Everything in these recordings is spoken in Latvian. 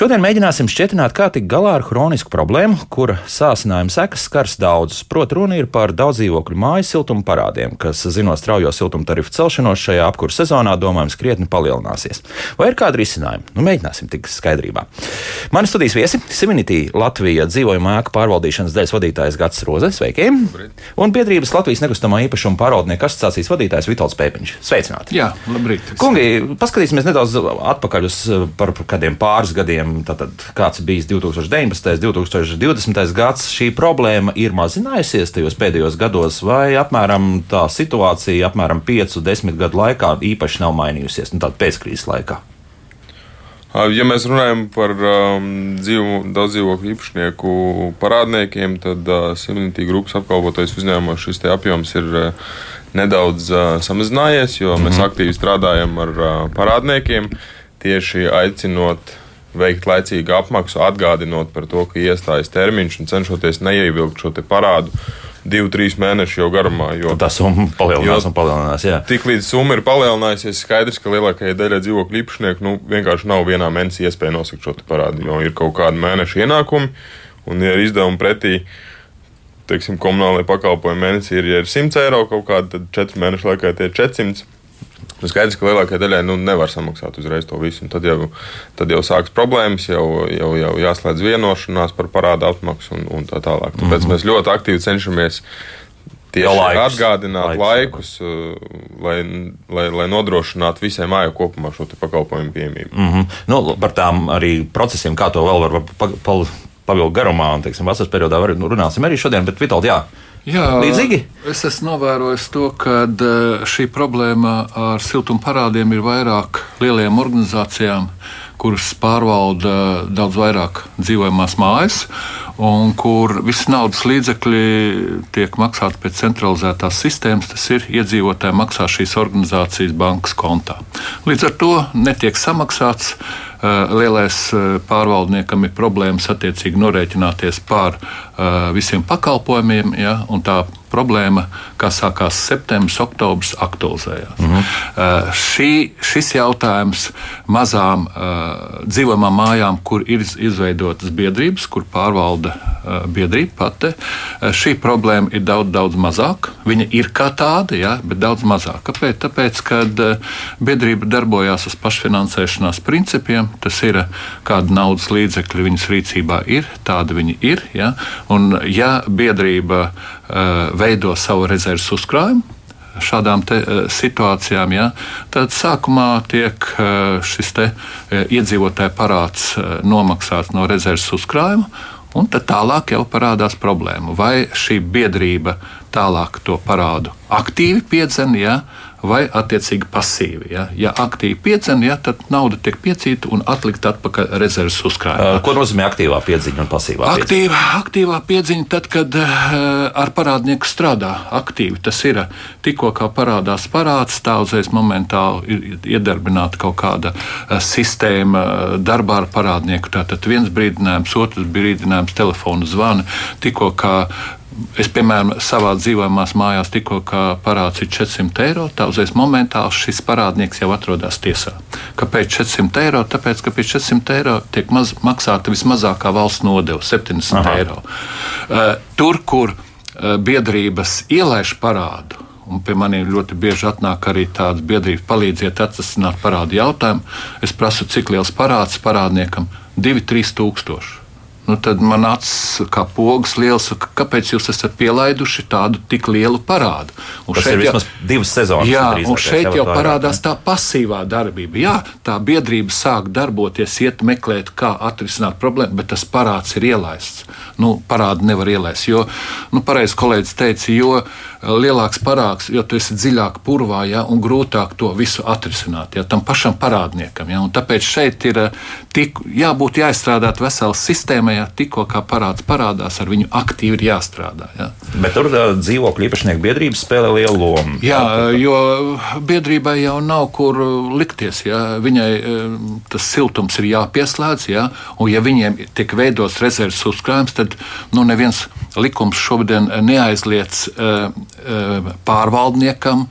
Šodien mēģināsim šķietināt, kā tikt galā ar hronisku problēmu, kura sācinājuma sekas skars daudzus. Proti, runa ir par daudz dzīvokļu māju siltuma parādiem, kas, zinot straujo siltuma tarifu celšanos šajā apkurss sezonā, domājams, krietni palielināsies. Vai ir kādi risinājumi? Nu, mēģināsim tikt skaidrībā. Mani studijas viesi - Siminitī Latvija dzīvojuma ēku pārvaldīšanas daļas vadītājs Gats Roze. Sveiki! Un biedrības Latvijas nekustamā īpašuma pārvaldnieku asociācijas vadītājs Vitals Pēpiņš. Sveicināti! Jā, labrīt! Kungi, paskatīsimies nedaudz atpakaļ uz par kādiem pāris gadiem, tātad, kāds bijis 2019. un 2020. gads, šī problēma ir mazinājusies tajos pēdējos gados, vai apmēram tā situācija apmēram 5-10 gadu laikā īpaši nav mainījusies, nu, tādā pēckrīzes laikā. Ja mēs runājam par um, dzīvu, daudz dzīvokļu īpašnieku parādniekiem, tad uh, Simonitī grupas apkalpotais uzņēmumos šis apjoms ir uh, nedaudz uh, samazinājies, jo mēs mm -hmm. aktīvi strādājam ar uh, parādniekiem. Tieši aicinot veikt laicīgu apmaksu, atgādinot par to, ka iestājas termiņš un cenšoties neievilkt šo parādu divu, trīs mēnešu jau garumā. Jo, tā summa palielinās un palielinās. Jā. Tik līdz summa ir palielinājusies, skaidrs, ka lielākajai daļai dzīvokļu īpašnieku nu, vienkārši nav vienā mēnesī iespēja nosakt šo parādu, jo ir kaut kāda mēneša ienākumi un ja ir izdevumi pretī. Teiksim, komunālajie pakalpojumi mēnesī ir, ja ir 100 eiro kaut kāda, tad 4 mēnešu laikā tie ir 400. Nu, skaidrs, ka lielākajai daļai nu, nevar samaksāt uzreiz to visu. Tad jau, tad jau sākas problēmas, jau, jau, jau jāslēdz vienošanās par parādu atmaksu un, un tā tālāk. Tāpēc mm -hmm. mēs ļoti aktīvi cenšamies tieši laikus, atgādināt laikus, laikus uh, lai, lai, lai nodrošinātu visai mājai kopumā šo pakalpojumu pieejamību. Mm -hmm. nu, par tām arī procesiem, kā to vēl var pavilkt garumā, un teiksim, vasaras periodā var, nu, runāsim arī šodien, bet Vitaldi, jā. Jā, līdzīgi? Es esmu novērojis to, ka eh, šī problēma ar siltuma parādiem ir vairāk lielajām organizācijām, kuras pārvalda daudz vairāk dzīvojamās mājas, un kur visas naudas līdzekļi tiek maksāti pēc centralizētās sistēmas. Tas ir iedzīvotāji maksā šīs organizācijas bankas kontā. Līdz ar to netiek samaksāts. Eh, lielais eh, pārvaldniekam ir problēmas attiecīgi norēķināties par eh, visiem pakalpojumiem, ja, un tā problēma, kā sākās septembris, oktobris, aktualizējās. Mm -hmm. uh, šī, šis jautājums mazām uh, dzīvojamām mājām, kur ir izveidotas biedrības, kur pārvalda uh, biedrība pati, uh, šī problēma ir daudz, daudz mazāka. Viņa ir kā tāda, ja, bet daudz mazāka. Kāpēc? Tāpēc, ka uh, biedrība darbojās uz pašfinansēšanās principiem, tas ir kāda naudas līdzekļa viņas rīcībā ir, tāda viņa ir. Ja, un, ja biedrība uh, veido savu rezerves uzkrājumu. Šādām te, uh, situācijām, ja, tad sākumā tiek uh, šis te, iedzīvotāja parāds nomaksāts no rezerves uzkrājuma, un tad tālāk jau parādās problēma. Vai šī biedrība tālāk to parādu aktīvi piedzen, ja, vai attiecīgi pasīvi. Ja, ja aktīvi piedzen, ja, tad nauda tiek piecīta un atlikta atpakaļ rezerves uzkrājumā. Ko nozīmē aktīvā piedziņa un pasīvā? Aktīvā, piedziņa? aktīvā piedziņa tad, kad ar parādnieku strādā aktīvi. Tas ir tikko kā parādās parāds, tā uzreiz momentāli ir iedarbināta kaut kāda sistēma darbā ar parādnieku. Tātad viens brīdinājums, otrs brīdinājums, telefona zvana, tikko kā Es, piemēram, savā dzīvojamā mājās tikko parāds ir 400 eiro. Tā uzreiz momentāli šis parādnieks jau atrodas tiesā. Kāpēc 400 eiro? Tāpēc, ka pie 400 eiro tiek maz, maksāta vismazākā valsts nodeva - 70 Aha. eiro. Uh, tur, kur uh, biedrības ielaiž parādu, un pie maniem ļoti bieži atnāk arī tādas biedrības, palīdziet atrisināt parādu jautājumu. Es prasu, cik liels parāds parādniekam - 2-3 tūkstoši nu, tad man acis kā pogas liels, kāpēc jūs esat pielaiduši tādu tik lielu parādu. Un Tas šeit ir vismaz jau, divas sezonas. Jā, un šeit jau parādās tā pasīvā darbība. Jā, tā biedrība sāk darboties, iet meklēt, kā atrisināt problēmu, bet tas parāds ir ielaists. Nu, parādu nevar ielaist, jo, nu, pareizi kolēģis teica, jo lielāks parāds, jo tu esi dziļāk purvā, ja, un grūtāk to visu atrisināt, ja, tam pašam parādniekam. Ja, tāpēc šeit ir eh, tik, jābūt jāizstrādāt veselas sistēmai, ja tikko kā parāds parādās, ar viņu aktīvi ir jāstrādā. Ja. Bet tur uh, dzīvokļu īpašnieku biedrības spēlē lielu lomu. Jā, jo biedrībai jau nav kur likties. Ja. Viņai tas siltums ir jāpieslēdz, ja, un ja viņiem tiek veidots rezerves uzkrājums, tad nu, neviens likums šobrīd neaizliedz pārvaldniekam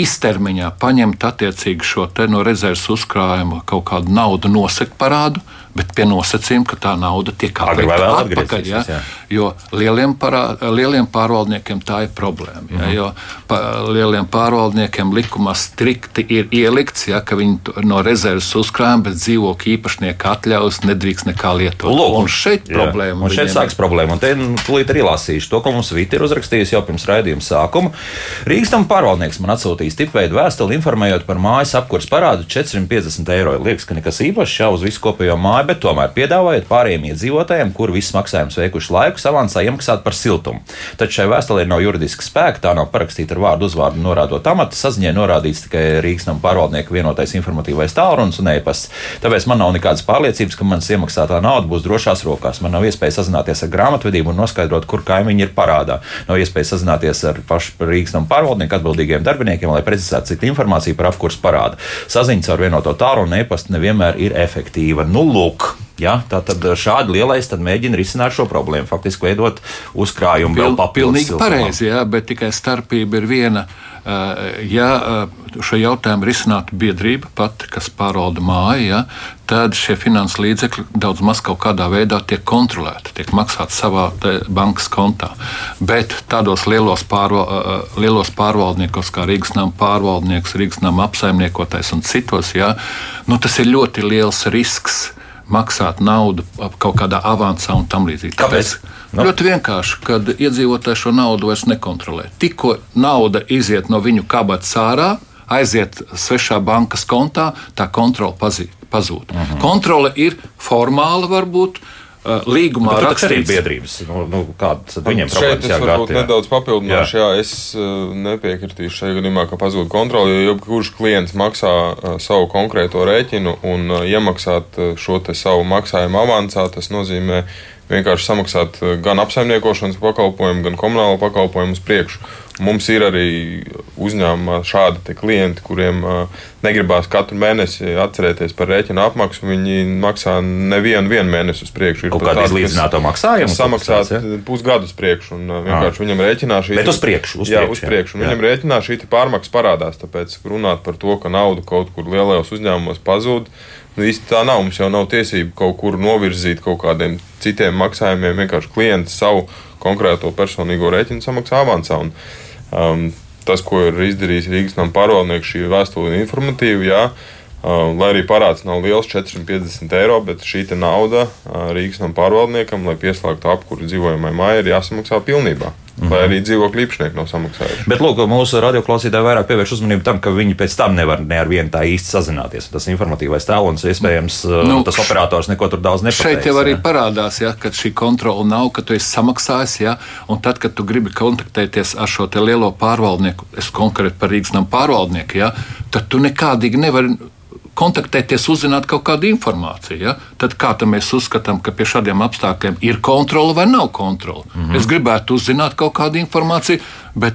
īstermiņā paņemt attiecīgi šo no rezerves uzkrājuma kaut kādu naudu nosegt parādu bet pie nosacījuma, ka tā nauda tiek atgriezta atpakaļ. Ja? Jā. Jo lieliem, parā, lieliem pārvaldniekiem tā ir problēma. Ja? Mm. Jo pa, lieliem pārvaldniekiem likumā strikti ir ielikts, ja, ka viņi no rezerves uzkrājuma, bet dzīvokļu īpašnieka atļaus nedrīkst nekā lietot. Lūk, un šeit jā. problēma. Un šeit sākas problēma. Un te nu, tūlīt arī lasīšu to, ko mums Vita ir uzrakstījis jau pirms raidījuma sākuma. Rīgas tam pārvaldnieks man atsūtījis tipveidu vēstuli, informējot par mājas apkurss parādu 450 eiro. Liekas, ka nekas īpašs jau uz visu kopējo māju māju, bet tomēr piedāvājot pārējiem iedzīvotājiem, kur visus maksājumus veikuši laiku, avansā iemaksāt par siltumu. Taču šai vēstulē nav juridiska spēka, tā nav parakstīta ar vārdu uzvārdu norādot amatu. Saziņai norādīts tikai Rīgas nama pārvaldnieka vienotais informatīvais tālrunis un e-pasts. Tāpēc man nav nekādas pārliecības, ka manas iemaksātā nauda būs drošās rokās. Man nav iespēja sazināties ar grāmatvedību un noskaidrot, kur kaimiņi ir parādā. Nav iespēja sazināties ar pašu Rīgas nama pārvaldnieku atbildīgiem darbiniekiem, lai precizētu citu informāciju par apkursu parādu. Saziņas ar vienoto tālruni un e-pastu nevienmēr ir efektīva. Nu, lūk, lūk. Ja, tā tad šādi lielais mēģina risināt šo problēmu, faktiski veidot uzkrājumu Pil, vēl papildus. Pilnīgi pareizi, jā, bet tikai starpība ir viena. Ja šo jautājumu risinātu biedrība pati, kas pārvalda māju, ja, tad šie finanses līdzekļi daudz maz kaut kādā veidā tiek kontrolēti, tiek maksāti savā bankas kontā. Bet tādos lielos, pārval, lielos pārvaldniekos, kā Rīgas nama pārvaldnieks, Rīgas nama apsaimniekotājs un citos, ja, nu, tas ir ļoti liels risks maksāt naudu kaut kādā avansā un tam līdzīgi. Kāpēc? Nu. Ļoti vienkārši, kad iedzīvotāji šo naudu vairs nekontrolē. Tikko nauda iziet no viņu kabatas ārā, aiziet svešā bankas kontā, tā kontrole pazūd. Uh mhm. -huh. Kontrole ir formāla, varbūt, Uh, līgumā nu, rakstīts biedrības. Nu, nu, Kādas viņiem šeit es varbūt jā. nedaudz papildināšu. Jā. jā, es uh, nepiekritīšu šajā gadījumā, ka pazūd kontroli, jo jebkurš klients maksā uh, savu konkrēto rēķinu un uh, iemaksāt uh, šo savu maksājumu avansā, tas nozīmē vienkārši samaksāt gan apsaimniekošanas pakalpojumu, gan komunālo pakalpojumu uz priekšu. Mums ir arī uzņēmumā šādi klienti, kuriem uh, negribās katru mēnesi atcerēties par rēķinu apmaksu. Viņi maksā nevienu mēnesi uz priekšu. Ir kāda izlīdzināta maksājuma? Samaksāt ja? pusgadus priekšu, un uh, vienkārši viņam rēķinā šī. Bet uz priekšu, uz jā, priekšu. Uz priekšu jā. Viņam rēķinā šī pārmaksa parādās, tāpēc runāt par to, ka nauda kaut kur lielajos uzņēmumos pazūd. Nu, īsti tā nav. Mums jau nav tiesību kaut kur novirzīt kaut kādiem citiem maksājumiem. Vienkārši klients savu konkrēto personīgo rēķinu samaksā avansā. Un, Um, tas, ko ir izdarījis Rīgas nama pārvaldnieks, šī vēstule ir informatīva. Jā. Uh, lai arī parāds nav liels, 450 eiro, bet šī nauda uh, Rīgas nama pārvaldniekam, lai pieslēgtu apkuru dzīvojamai mājai, ir jāsamaksā pilnībā. Vai arī dzīvokļu īpašnieki nav samaksājuši. Bet lūk, mūsu radioklausītāji vairāk pievērš uzmanību tam, ka viņi pēc tam nevar ne ar vienu tā īsti sazināties. Tas informatīvais tēlons, iespējams, nu, tas operators neko tur daudz nepateiks. Šeit jau arī ja? parādās, ja, ka šī kontrola nav, ka tu esi samaksājis, ja, un tad, kad tu gribi kontaktēties ar šo lielo pārvaldnieku, es konkrēti par Rīgas nama pārvaldnieku, ja, tad tu nekādīgi nevari kontaktēties, uzzināt kaut kādu informāciju. Ja? Tad kā mēs uzskatām, ka pie šādiem apstākļiem ir kontrole vai nav kontrole? Mm -hmm. Es gribētu uzzināt kaut kādu informāciju, bet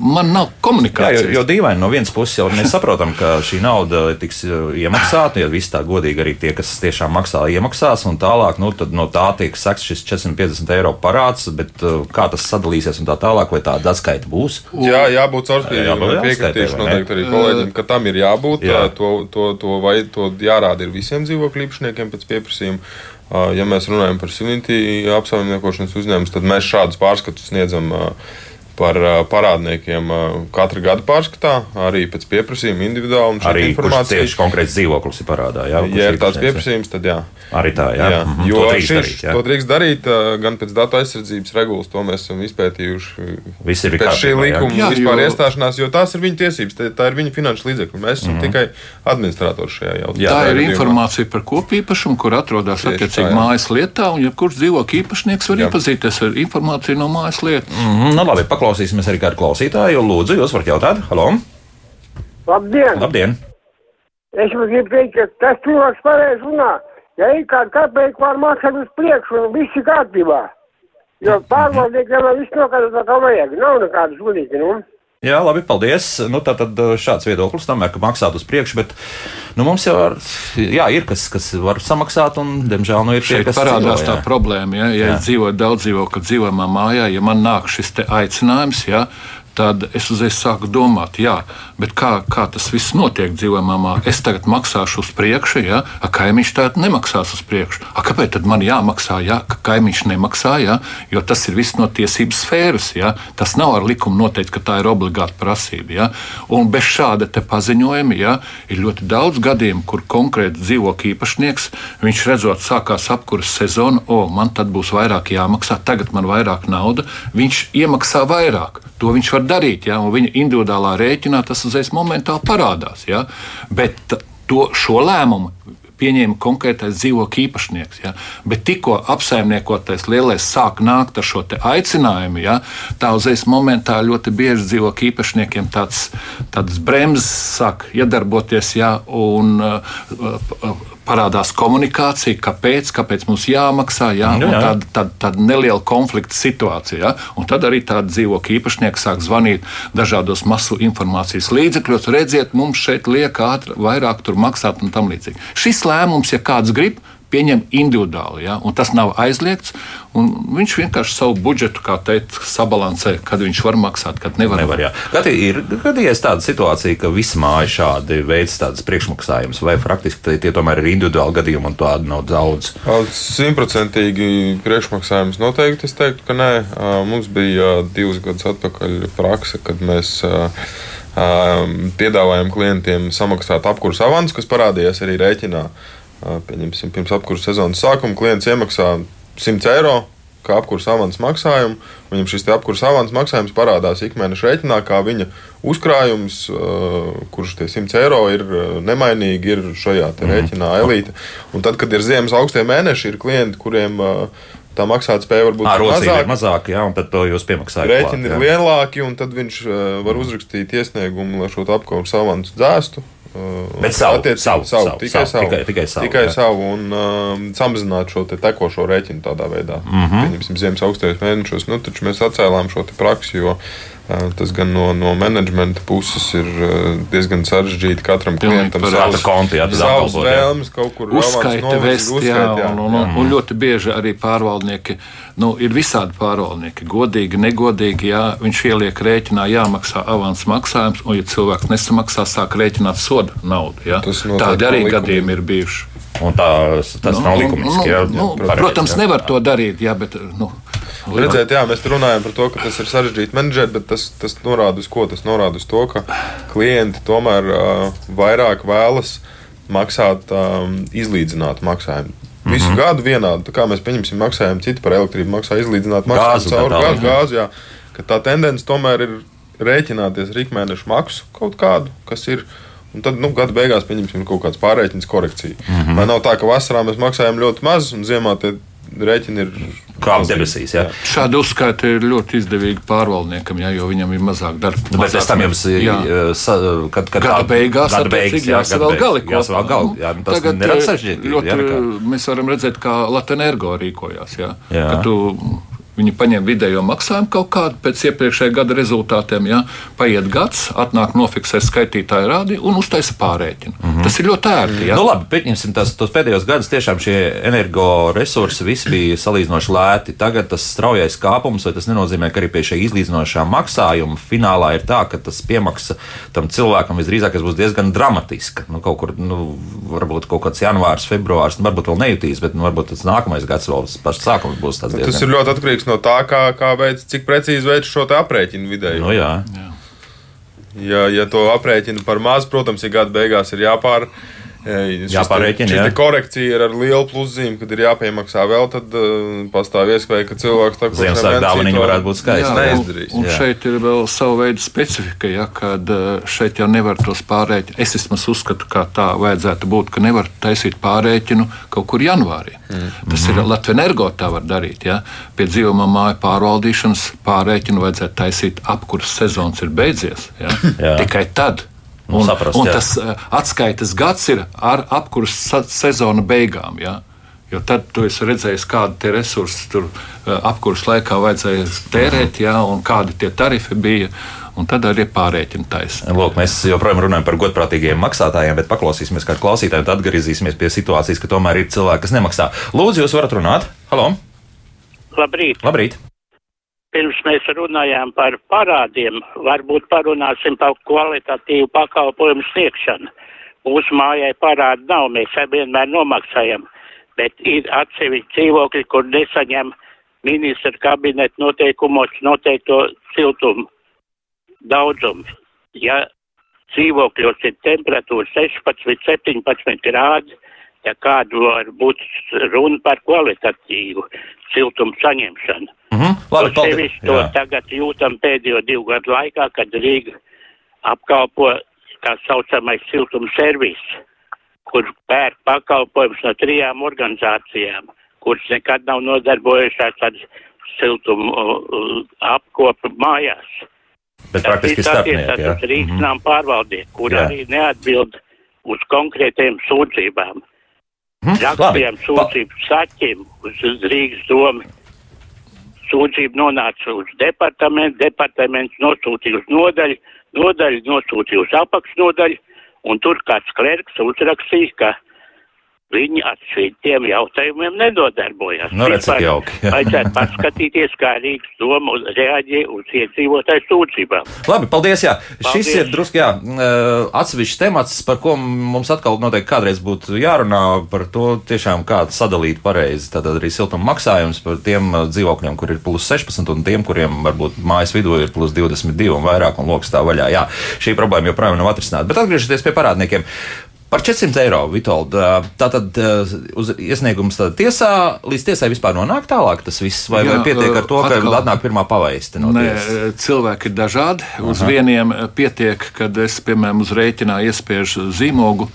man nav komunikācijas. Jā, jo, jo dīvaini no vienas puses jau mēs saprotam, ka šī nauda tiks uh, iemaksāta, ja viss tā godīgi arī tie, kas tiešām maksā, iemaksās, un tālāk nu, no tā tiek sekts šis 450 eiro parāds, bet uh, kā tas sadalīsies un tā tālāk, vai tāda atskaita būs? Jā, jābūt caurspīdīgam. Piekritīšu noteikti arī kolēģiem, ka tam ir jābūt. Jā. To, to, to, vai, to jārāda ir visiem dzīvokļu īpašniekiem pēc pieprasījuma. Ja mēs runājam par Silinti apsaimniekošanas uzņēmumu, tad mēs šādus pārskatus sniedzam uh, par parādniekiem katru gadu pārskatā, arī pēc pieprasījuma individuāli. Arī informācija tieši konkrēts dzīvoklis ir parādā. Jā, ja ir tāds pieprasījums, tad jā. Arī tā, jā. jā. -hmm. Jo to drīkst, šis, darīt, jā. to drīkst darīt gan pēc datu aizsardzības regulas, to mēs esam izpētījuši. Viss ir pēc šī likuma jā. vispār jo... iestāšanās, jo tās ir viņa tiesības, tā ir viņa finanšu līdzekļi. Mēs esam mm -hmm. tikai administratori šajā jautājumā. Tā ir informācija par kopīpašumu, kur atrodas attiecīgi mājas lietā, un jebkurš dzīvokļu īpašnieks var jā. iepazīties ar informāciju no mājas lietas. Mm -hmm. nu, labi, paklausīsimies arī kādu klausītāju. Lūdzu, jūs varat jautāt? Halo! Labdien! Labdien. Es jums gribu teikt, ka tas cilvēks pareizi runā. Ja ir kāda kapeika, var maksāt uz priekšu, un viss ir kārtībā. Jo pārvaldniekiem jau viss nokārtot, kā vajag. Nav nekādas gudīgi, nu. Jā, labi, paldies. Nu, tā tad šāds viedoklis tam ir, ka maksāt uz priekšu, bet nu, mums jau ar, jā, ir kas, kas var samaksāt, un, diemžēl, nu, ir tie, kas parādās dzīvo, tā jā. problēma, ja, ja dzīvoju daudz dzīvokļu dzīvojamā mājā, ja man nāk šis aicinājums, ja, tad es uzreiz sāku domāt, jā, kā, kā tas viss notiek dzīvojamā? Es tagad maksāšu uz priekšu, ja, kaimiņš tagad nemaksās uz priekšu. A, kāpēc tad man jāmaksā, ja ka kaimiņš nemaksā, ja, jo tas ir viss no tiesības sfēras, ja, tas nav ar likumu noteikts, ka tā ir obligāta prasība, ja, un bez šāda paziņojuma, ja, ir ļoti daudz gadījumu, kur konkrēti dzīvokļu īpašnieks, viņš redzot, sākās apkuras sezona, o, man tad būs vairāk jāmaksā, tagad man vairāk nauda, viņš iemaksā vairāk. To viņš var darīt, ja, un viņa individuālā rēķinā tas uzreiz momentāli parādās. Ja, bet to, šo lēmumu pieņēma konkrētais dzīvokļu īpašnieks. Ja? Bet tikko apsaimniekotais lielais sāk nākt ar šo aicinājumu, ja? tā uzreiz momentā ļoti bieži dzīvokļu īpašniekiem tāds, tāds bremzes sāk iedarboties, ja? un uh, uh, parādās komunikācija, kāpēc, kāpēc mums jāmaksā, ja? Jā, un jā. tāda, tāda, tāda neliela konflikta situācija. Ja? Un tad arī tāda dzīvokļu īpašnieki sāk zvanīt dažādos masu informācijas līdzekļos. Redziet, mums šeit liek ātri, vairāk maksāt un tam līdzīgi. Šis lēmums, ja kāds grib, pieņem individuāli, ja? un tas nav aizliegts. un Viņš vienkārši savu budžetu, kā teikt, sabalansē, kad viņš var maksāt, kad nevar. Nevar, jā. Kad ir gadījies tāda situācija, ka visa māja šādi veids tādas priekšmaksājumus, vai faktiski tie- tomēr ir individuāli gadījumi un tādu nav daudz? Simtprocentīgi priekšmaksājums noteikti es teiktu, ka nē. Mums bija divus gadus atpakaļ praksa, kad mēs piedāvājam klientiem samaksāt apkursu avansu, kas parādījās arī rēķinā. Pieņemsim, pirms apkursu sezonas sākuma klients iemaksā 100 eiro. Kā apkurss avans maksājumu, viņam šis apkurss avans maksājums parādās ikmēneša rēķinā, kā viņa uzkrājums, kurš tie 100 eiro ir nemainīgi, ir šajā te rēķinā elīte. Un tad, kad ir ziemas augstie mēneši, ir klienti, kuriem tā maksātspēja var būt mazāka. mazāk, jā, un tad to jūs piemaksājat. Rēķini klāt, ir lielāki, un tad viņš var uzrakstīt iesniegumu, lai šo apkaupu savantu dzēstu. Uh, Bet savu, attiecīgi savu, savu, tikai savu, savu, tikai- tikai savu, tikai jā. savu un uh, samazināt šo te tekošo rēķinu tādā veidā. Mm. -hmm. Pieņemsim, ziemas augstajos mēnešos, nu, taču mēs atcēlām šo praksi, jo tas gan no, no menedžmenta puses ir uh, diezgan sarežģīti katram klientam. jā, tad savas apkalpot, jā. vēlmes kaut kur Uzskaita vest, novirzīt, jā, jā. un, un, un ļoti bieži arī pārvaldnieki, nu, ir visādi pārvaldnieki, godīgi, negodīgi, jā, viņš ieliek rēķinā, jāmaksā avans maksājums, un, ja cilvēks nesamaksā, sāk rēķināt soda naudu. Jā. Tādi arī gadījumi ir bijuši. Un tā, tas Nu, nav likumiski. nu, jā, nu, pareizi, protams, jā. nevar to darīt, jā, bet, nu, Redzēt, jā, mēs runājam par to, ka tas ir sarežģīti menedžēt, bet tas, tas norāda uz ko? Tas norāda uz to, ka klienti tomēr uh, vairāk vēlas maksāt um, izlīdzinātu maksājumu. Visu mm -hmm. gadu vienādi, tā kā mēs pieņemsim, maksājam citi par elektrību, maksā izlīdzināt Gāzu maksājumu caur gāzi, gāzi, jā. Ka tā tendence tomēr ir rēķināties ar ikmēnešu maksu kaut kādu, kas ir. Un tad, nu, gada beigās pieņemsim kaut kāds pārreikins korekcija. Mm. -hmm. Vai nav tā, ka vasarā mēs maksājam ļoti maz, un ziemā tie rēķini ir Kā debesīs, jā. šādi uzskaiti ir ļoti izdevīgi pārvaldniekam, jā, jo viņam ir mazāk darba. Nu, Bet pēc tam jums ir, Jā. uh, sa- kad, kad Gada beigās, gada beigas, jā, jāsavēl gali jāsavēl gali. Jā, nu, tas nerad eh, sarežģīti. jā. Mēs varam redzēt, kā Latvijas energo rīkojās. Jā. Jā. Ka tu, Viņi paņem vidējo maksājumu kaut kādu pēc iepriekšējā gada rezultātiem. Jā. Paiet gads, atnāk nofiksē skaitītāju rādi un uztaisa pārreķinu. Mm -hmm. Tas ir ļoti ērti. Jā. Nu, labi, pieņemsim tos, tos pēdējos gadus. Tiešām šie energoresursi visi bija salīdzinoši lēti. Tagad tas straujais kāpums, vai tas nenozīmē, ka arī pie šī izlīdzinošā maksājuma finālā ir tā, ka tas piemaksa tam cilvēkam visdrīzāk būs diezgan dramatiska. Nu, kaut kur, nu, varbūt kaut kāds janvārs, februārs, nu, varbūt vēl nejutīs, bet nu, varbūt tas nākamais gads vēl pašs sākums būs tāds Tas diezgan. ir ļoti atkarīgs no tā, kā, kā veids, cik precīzi veids šo te aprēķinu vidēji. Nu, jā. Ja, ja to aprēķinu par maz, protams, ja gada beigās ir jāpār. Jāpārreķina, Šī jā. korekcija ir ar lielu pluszīmi, kad ir jāpiemaksā vēl, tad uh, pastāv iespēja, ka cilvēks tā Ziemassvētku dāvaniņa varētu būt skaista. Jā, un, Neizdarīs. un Jā. šeit ir vēl sava veida specifika, ja, kad eh, šeit jau nevar tos pārreķināt. Es vismaz uzskatu, ka tā vajadzētu būt, ka nevar taisīt pārreķinu kaut kur janvārī. Mm. Tas ir Latvijas energo tā var darīt. Ja. Pie dzīvojamā māja pārvaldīšanas pārreķinu vajadzētu taisīt apkurss sezonas ir beidzies. Ja. Tikai tad. Un, saprast, un jā. tas uh, atskaites gads ir ar apkurss sa- sezona beigām. Ja. Jo tad tu esi redzējis, kādi resursi tur apkurss laikā vajadzēja tērēt, jā, un kādi tie tarifi bija. Un tad arī pārreķina taisa. Lūk, mēs joprojām runājam par godprātīgiem maksātājiem, bet paklausīsimies kādu klausītāju, tad atgriezīsimies pie situācijas, ka tomēr ir cilvēki, kas nemaksā. Lūdzu, jūs varat runāt? Halo! Labrīt! Labrīt. Pirms mēs runājām par parādiem, varbūt parunāsim par kvalitatīvu pakalpojumu sniegšanu. Mūsu mājai parādu nav, mēs vienmēr nomaksājam, bet ir atsevišķi dzīvokļi, kur nesaņem ministra kabineta noteikumos noteikto siltumu daudzumu. Ja dzīvokļos ir temperatūra 16, 17 grādi, ja kādu var būt runa par kvalitatīvu siltumu saņemšanu. Mm -hmm. Labi, to sevišķi to tagad jūtam pēdējo divu gadu laikā, kad Rīga apkalpo tā saucamais siltuma servis, kur pērk pakalpojums no trijām organizācijām, kuras nekad nav nodarbojušās ar siltumu apkopu mājās. Bet praktiski starpnieki, ja? Rīgas mm -hmm. pārvaldnieki, kur jā. arī neatbild uz konkrētiem sūdzībām. Mm, Rakstījām sūdzību saķim uz Rīgas domu. Sūdzība nonāca uz departamentu, departaments nosūtīja uz nodaļu, nodaļu nosūtīja uz apakšnodaļu, un tur kāds klerks uzrakstīja, ka Viņi ar šiem jautājumiem nedodarbojas. Nu, redz, cik jauki. Vajadzētu paskatīties, kā Rīgas doma reaģē uz iedzīvotāju sūdzībām. Labi, paldies, jā. Paldies. Šis ir drusku, jā, atsevišķs temats, par ko mums atkal noteikti kādreiz būtu jārunā par to tiešām kā sadalīt pareizi. Tātad arī siltuma maksājums par tiem dzīvokļiem, kur ir plus 16 un tiem, kuriem varbūt mājas vidū ir plus 22 un vairāk un lokas tā vaļā. Jā, šī problēma joprojām nav atrisināta. Bet atgriežoties pie parādniekiem. Par 400 eiro, Vitold. Tātad uz iesniegums tiesā, līdz tiesai vispār nonāk tālāk tas viss, vai, Jā, vai pietiek ar to, atkal, ka atnāk pirmā pavaiste no nē, tiesas? Cilvēki ir dažādi. Uz Aha. vieniem pietiek, kad es, piemēram, uz rēķinā iespiežu zīmogu.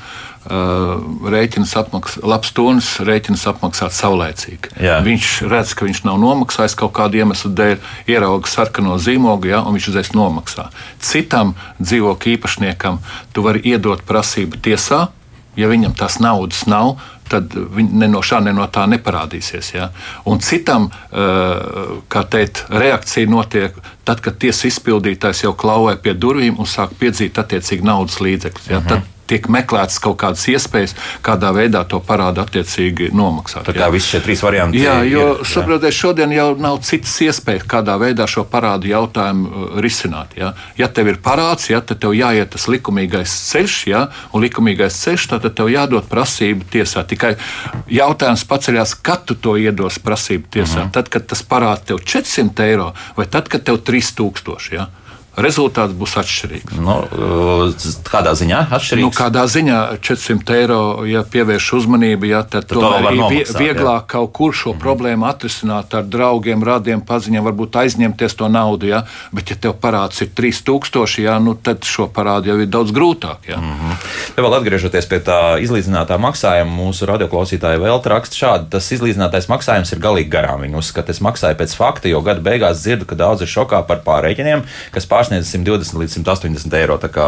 Uh, rēķins apmaksā, labs tonis, rēķins apmaksāt saulēcīgi. Jā. Viņš redz, ka viņš nav nomaksājis kaut kādu iemeslu dēļ, ierauga sarkano zīmogu, ja, un viņš uzreiz nomaksā. Citam dzīvokļu īpašniekam tu vari iedot prasību tiesā, ja viņam tās naudas nav, tad ne no šā, ne no tā neparādīsies. Ja? Un citam, kā teikt, reakcija notiek tad, kad tiesas izpildītājs jau klauvē pie durvīm un sāk piedzīt attiecīgi naudas līdzekļus. Ja? Uh -huh. Tad tiek meklētas kaut kādas iespējas, kādā veidā to parādu attiecīgi nomaksāt. Tā kā visi šie trīs varianti jā, jo, ir. Saprotiet, šodien jau nav citas iespējas, kādā veidā šo parādu jautājumu uh, risināt. Ja, ja tev ir parāds, ja, tad tev jāiet tas likumīgais ceļš, ja, un likumīgais ceļš, tad tev jādod prasība tiesā. Tikai jautājums paceļās, kad tu to iedos prasību tiesā. Mm -hmm. Tad, kad tas parāds tev 400 eiro vai tad, kad tev 3000. Ja? Rezultāts būs atšķirīgs. Nu, kādā ziņā atšķirīgs? Nu, kādā ziņā 400 eiro, ja pievērš uzmanību, ja, tad, tad tomēr ir nomaksāt, vieglāk jā. kaut kur šo mm -hmm. problēmu atrisināt ar draugiem, radiem, paziņām, varbūt aizņemties to naudu. Ja, bet, ja tev parāds ir 3000, ja, nu, tad šo parādu jau ir daudz grūtāk. Ja. Mm -hmm. Vēl atgriežoties pie tā izlīdzinātā maksājuma, mūsu radioklausītāja vēl raksta šādi, tas izlīdzinātais maksājums ir galīgi garām. Viņi uzskata, es maksāju pēc fakta, jo gada beigās dzirdu, ka daudz ir šokā par pārreķiniem, kas pār pārsniedz 120 līdz 180 eiro. Tā kā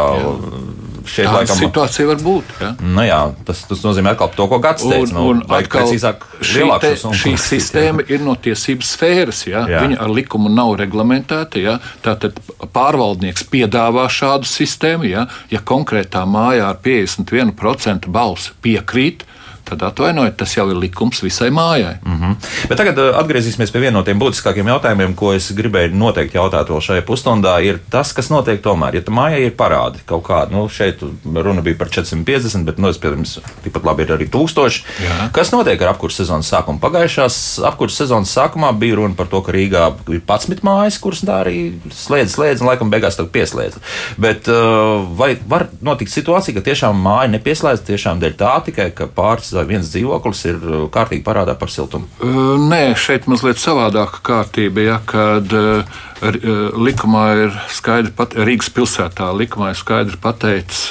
šeit Tāda laikam situācija var būt. Ja? Nu, jā, tas, tas nozīmē atkal to, ko Gats teica. Nu, un, atkal, precīzāk, šī, te, šī sistēma ir no tiesības sfēras. Ja? Jā. Viņa ar likumu nav reglamentēta. Ja? Tātad pārvaldnieks piedāvā šādu sistēmu. Ja, ja konkrētā mājā ar 51% balsu piekrīt, tad atvainojiet, tas jau ir likums visai mājai. Mm -hmm. Bet tagad uh, atgriezīsimies pie viena no tiem būtiskākiem jautājumiem, ko es gribēju noteikti jautāt vēl šajā pusstundā. Ir tas, kas notiek tomēr, ja mājai ir parādi kaut kādi. Nu, šeit runa bija par 450, bet, nu, protams, tikpat labi ir arī 1000. Jā. Kas notiek ar apkursu sezonas sākumu? Pagājušās apkursu sezonas sākumā bija runa par to, ka Rīgā ir 11 mājas, kuras tā arī slēdz, slēdz, un laikam beigās tā pieslēdz. Bet uh, vai var notikt situācija, ka tiešām māja nepieslēdz tiešām dēļ tā tikai, ka pāris vai viens dzīvoklis ir uh, kārtīgi parādā par siltumu? Uh, nē, šeit mazliet savādāka kārtība, ja, kad uh, likumā ir skaidri, pat, Rīgas pilsētā likumā ir skaidri pateikts,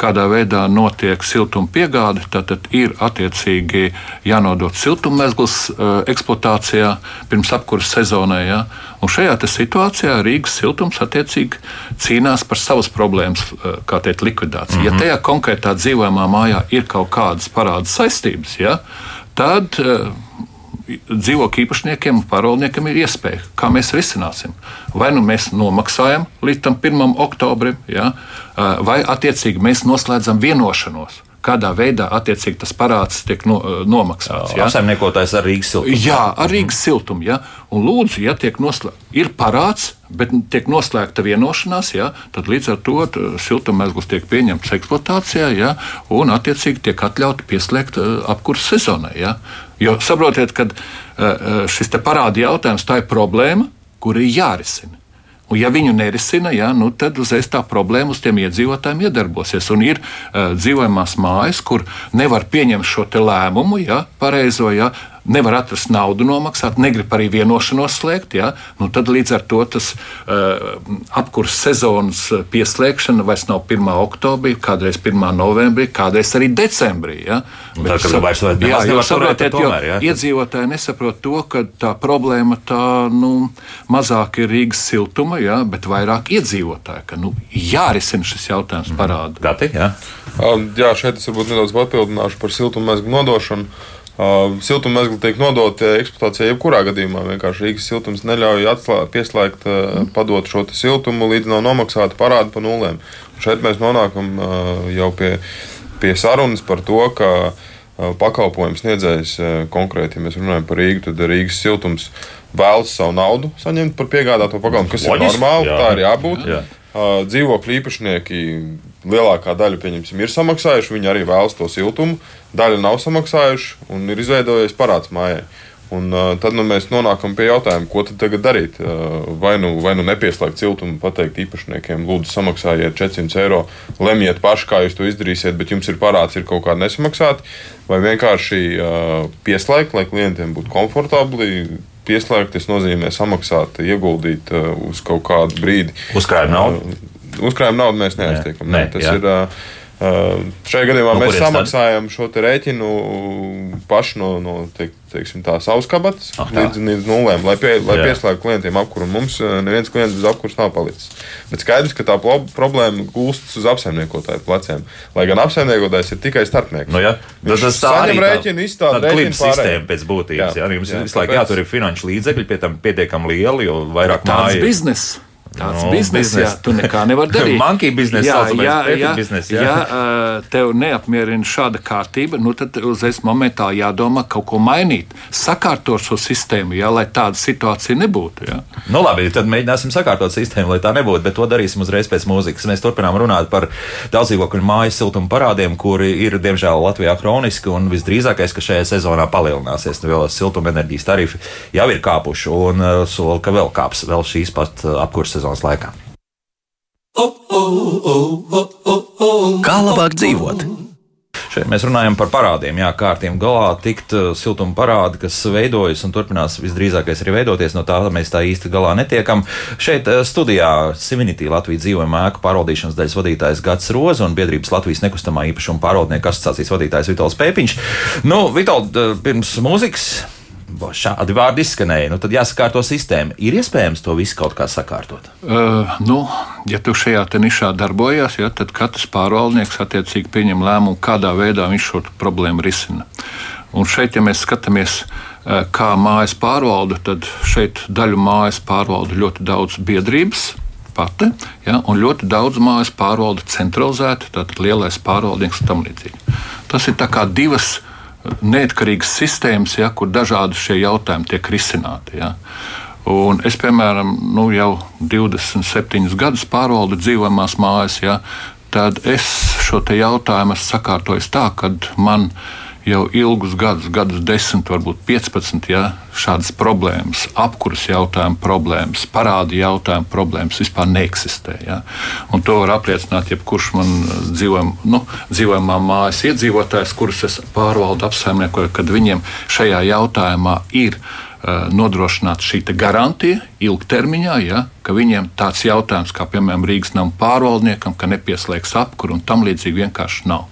kādā veidā notiek siltuma piegāde. Tad ir attiecīgi jānodod siltummezgls eksploatācijā pirms apkurses sezonai. Ja? Un šajā situācijā Rīgas siltums attiecīgi cīnās par savas problēmas, kā teikt, likvidāciju. Mm -hmm. Ja mhm. tajā konkrētā dzīvojamā mājā ir kaut kādas parāda saistības, ja, tad uh, dzīvokļu īpašniekiem un pārvaldniekiem ir iespēja, kā mēs risināsim. Vai nu mēs nomaksājam līdz tam 1. oktobrim, ja, vai attiecīgi mēs noslēdzam vienošanos kādā veidā attiecīgi tas parāds tiek no, nomaksāts. Ja? Apsaimniekotājs ar Rīgas siltumu. Jā, ar Rīgas siltumu. Ja? Un lūdzu, ja tiek noslēgts, ir parāds, bet tiek noslēgta vienošanās, ja? tad līdz ar to siltummezgls tiek pieņemts eksploatācijā ja? un attiecīgi tiek atļauti pieslēgt apkurses sezonai. Ja? Jo saprotiet, ka eh, šis parāda jautājums tā ir problēma, kur ir jārisina. Un, ja viņu nerisina, ja, nu, tad uzreiz tā problēma uz tiem iedzīvotājiem iedarbosies. Un ir uh, dzīvojamās mājas, kur nevar pieņemt šo lēmumu, ja, pareizo, ja, nevar atrast naudu nomaksāt, negrib arī vienošanos slēgt, ja, nu tad līdz ar to tas uh, apkurss sezonas pieslēgšana vairs nav 1. oktobrī, kādreiz 1. novembrī, kādreiz arī decembrī. Ja. Bet, tā kā vairs vai jā, jo, saprotiet, tomēr, jā. iedzīvotāji nesaprot to, ka tā problēma tā, nu, mazāk ir Rīgas siltuma, ja, bet vairāk iedzīvotāji, ka nu, jārisina šis jautājums mhm. parāda. Gati, jā. jā, šeit es varbūt nedaudz papildināšu par siltummezglu nodošanu. Uh, siltummezgli tiek nodoti eksploatācijai jebkurā gadījumā. Vienkārši Rīgas siltums neļauj atslāt, pieslēgt, uh, padot šo siltumu, līdz nav nomaksāta parāda pa nulēm. Šeit mēs nonākam uh, jau pie, pie sarunas par to, ka pakalpojums sniedzējs konkrēti, ja mēs runājam par Rīgu, tad Rīgas siltums vēlas savu naudu saņemt par piegādāto pakalpojumu, kas Loģis, ir normāli, jā. tā ir jābūt. Jā. Dzīvokļu īpašnieki lielākā daļa, pieņemsim, ir samaksājuši, viņi arī vēlas to siltumu, daļa nav samaksājuši un ir izveidojies parāds mājai. Un, uh, tad nu, mēs nonākam pie jautājuma, ko tad tagad darīt. Uh, vai nu, vai nu nepieslēgt siltumu, pateikt īpašniekiem, lūdzu, samaksājiet 400 eiro, lemjiet paši, kā jūs to izdarīsiet, bet jums ir parāds, ir kaut kāda nesamaksāta, vai vienkārši uh, pieslēgt, lai klientiem būtu komfortabli. Pieslēgt, tas nozīmē samaksāt, ieguldīt uh, uz kaut kādu brīdi. Uzkrājuma naudu? Uh, uzkrājuma naudu mēs neaiztiekam. Ne, ne, tas jā. ir. Uh, šajā gadījumā no mēs samaksājam tad? šo rēķinu paši no, no teik, teiksim, tā savas kabatas ah, tā. līdz, līdz nulēm, lai, pie, lai pieslēgtu klientiem apkuru. Mums neviens klients bez apkuras nav palicis. Bet skaidrs, ka tā problēma gulstas uz apsaimniekotāju pleciem. Lai gan apsaimniekotājs ir tikai starpnieks. Nu, ja. Viņš tas saņem rēķinu, izstāda rēķinu sistēmu pēc būtības. Jā, jā, jums jā, visu laiku jātur ir finanšu līdzekļi, pie tam pietiekami lieli, jo vairāk mājas. Tas biznesa. Tāds no, bizness, biznes. jā, tu nekā nevar darīt. Monkey biznesa, jā, jā, jā, biznes, jā. ja tev neapmierina šāda kārtība, nu tad uzreiz momentā jādomā kaut ko mainīt, sakārtot šo sistēmu, jā, lai tāda situācija nebūtu. Jā. Nu labi, tad mēģināsim sakārtot sistēmu, lai tā nebūtu, bet to darīsim uzreiz pēc mūzikas. Mēs turpinām runāt par daudzdzīvokļu mājas siltuma parādiem, kuri ir, diemžēl, Latvijā kroniski un visdrīzākais, ka šajā sezonā palielināsies. Nu, vēl siltuma enerģijas tarifi jau ir kāpuši un sola, ka vēl kāps vēl šīs pat apkurses sezonas laikā. Kā labāk dzīvot? Šeit mēs runājam par parādiem, jā, kā ar tiem galā tikt uh, siltuma parādi, kas veidojas un turpinās visdrīzākais arī veidoties. No tā mēs tā īsti galā netiekam. Šeit uh, studijā Sivinitī Latvijas dzīvojuma ēku pārvaldīšanas daļas vadītājs Gats Roza un biedrības Latvijas nekustamā īpašuma pārvaldnieku asociācijas vadītājs Vitāls Pēpiņš. Nu, Vitāl, uh, pirms mūzikas šādi vārdi izskanēja, nu, tad jāsakārto sistēma. Ir iespējams to visu kaut kā sakārtot? Uh, nu, ja tu šajā nišā darbojies, ja, tad katrs pārvaldnieks attiecīgi pieņem lēmumu, kādā veidā viņš šo problēmu risina. Un šeit, ja mēs skatāmies, uh, kā mājas pārvalda, tad šeit daļu mājas pārvalda ļoti daudz biedrības pati, ja, un ļoti daudz mājas pārvalda centralizēti, tātad lielais pārvaldnieks un tam līdzīgi. Tas ir kā divas neatkarīgas sistēmas, ja, kur dažādi šie jautājumi tiek risināti. Ja. Un es, piemēram, nu, jau 27 gadus pārvaldu dzīvojamās mājas, ja, tad es šo jautājumu esmu sakārtojis tā, ka man ir jau ilgus gadus, gadus desmit, varbūt 15, ja šādas problēmas, apkurss jautājumu problēmas, parādi jautājumu problēmas vispār neeksistē. Ja? Un to var apliecināt jebkurš man dzīvojam, nu, dzīvojamā mājas iedzīvotājs, kurus es pārvaldu apsaimniekoju, kad viņiem šajā jautājumā ir Eh, nodrošināt šī garantija ilgtermiņā, ja, ka viņiem tāds jautājums, kā piemēram Rīgas nama pārvaldniekam, ka nepieslēgs apkuru un tam līdzīgi vienkārši nav.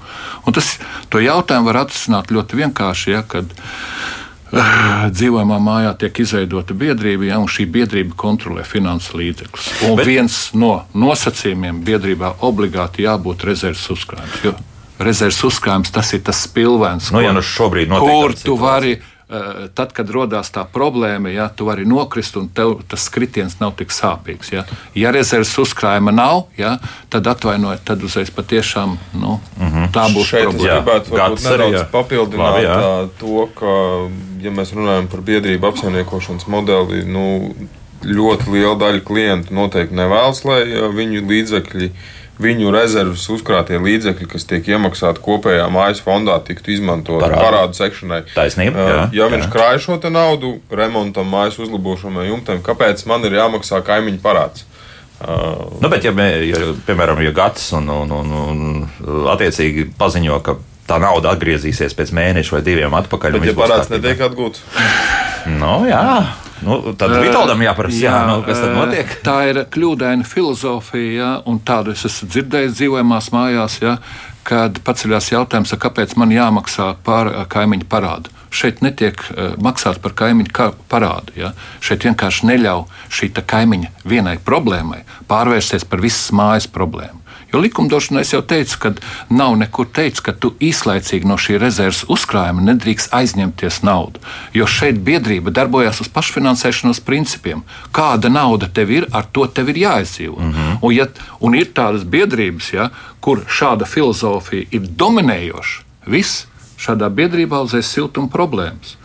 Un tas to jautājumu var atrisināt ļoti vienkārši, ja, kad uh, dzīvojamā mājā tiek izveidota biedrība, ja, un šī biedrība kontrolē finanses līdzekļus. Un Bet... viens no nosacījumiem biedrībā obligāti jābūt rezerves uzkrājumam rezerves uzkrājums, tas ir tas spilvens, Nu, ja nu kur tu vari. eh, Tad, kad radās tā problēma, ja tu vari nokrist un tev tas kritiens nav tik sāpīgs. Ja, ja rezerves uzkrājuma nav, ja, tad atvainojiet, tad uzreiz patiešām nu, mm -hmm. tā būs Šeit es problēma. Jā, gribētu varbūt gads arī, nedaudz jā. papildināt Labi, jā. To, ka, ja mēs runājam par biedrību apsaimniekošanas modeli, nu, ļoti liela daļa klientu noteikti nevēlas, lai viņu līdzekļi, viņu rezerves uzkrātie līdzekļi, kas tiek iemaksāti kopējā mājas fondā, tiktu izmantoti Parādu. parādu sekšanai. Taisnība, Ā, jā, ja viņš krāj šo naudu remontam, mājas uzlabošanai, jumtam, kāpēc man ir jāmaksā kaimiņu parāds? Ā, Nu, bet, ja, ja, piemēram, ja gads un, un, un, un attiecīgi paziņo, ka tā nauda atgriezīsies pēc mēneša vai diviem atpakaļ, Bet, ja parāds netiek atgūts, Nu, jā, nu, tad Vitoldam jāprasa, jā, jā, nu, kas tad eh, notiek? Tā ir kļūdaina filozofija, ja, un tādu es esmu dzirdējis dzīvojamās mājās, ja, kad paceļās jautājums, kāpēc man jāmaksā par eh, kaimiņu parādu. Šeit netiek uh, maksāts par kaimiņu ka parādu. Ja? Šeit vienkārši neļauj šī kaimiņa vienai problēmai pārvērsties par visas mājas problēmu. Jo likumdošanā es jau teicu, ka nav nekur teikts, ka tu īslaicīgi no šī rezerves uzkrājuma nedrīkst aizņemties naudu. Jo šeit biedrība darbojas uz pašfinansēšanas principiem. Kāda nauda tev ir, ar to tev ir jāizdzīvo. Mm -hmm. un, ja, un ir tādas biedrības, ja, kur šāda filozofija ir dominējoša, viss šādā biedrībā uzreiz siltuma problēmas.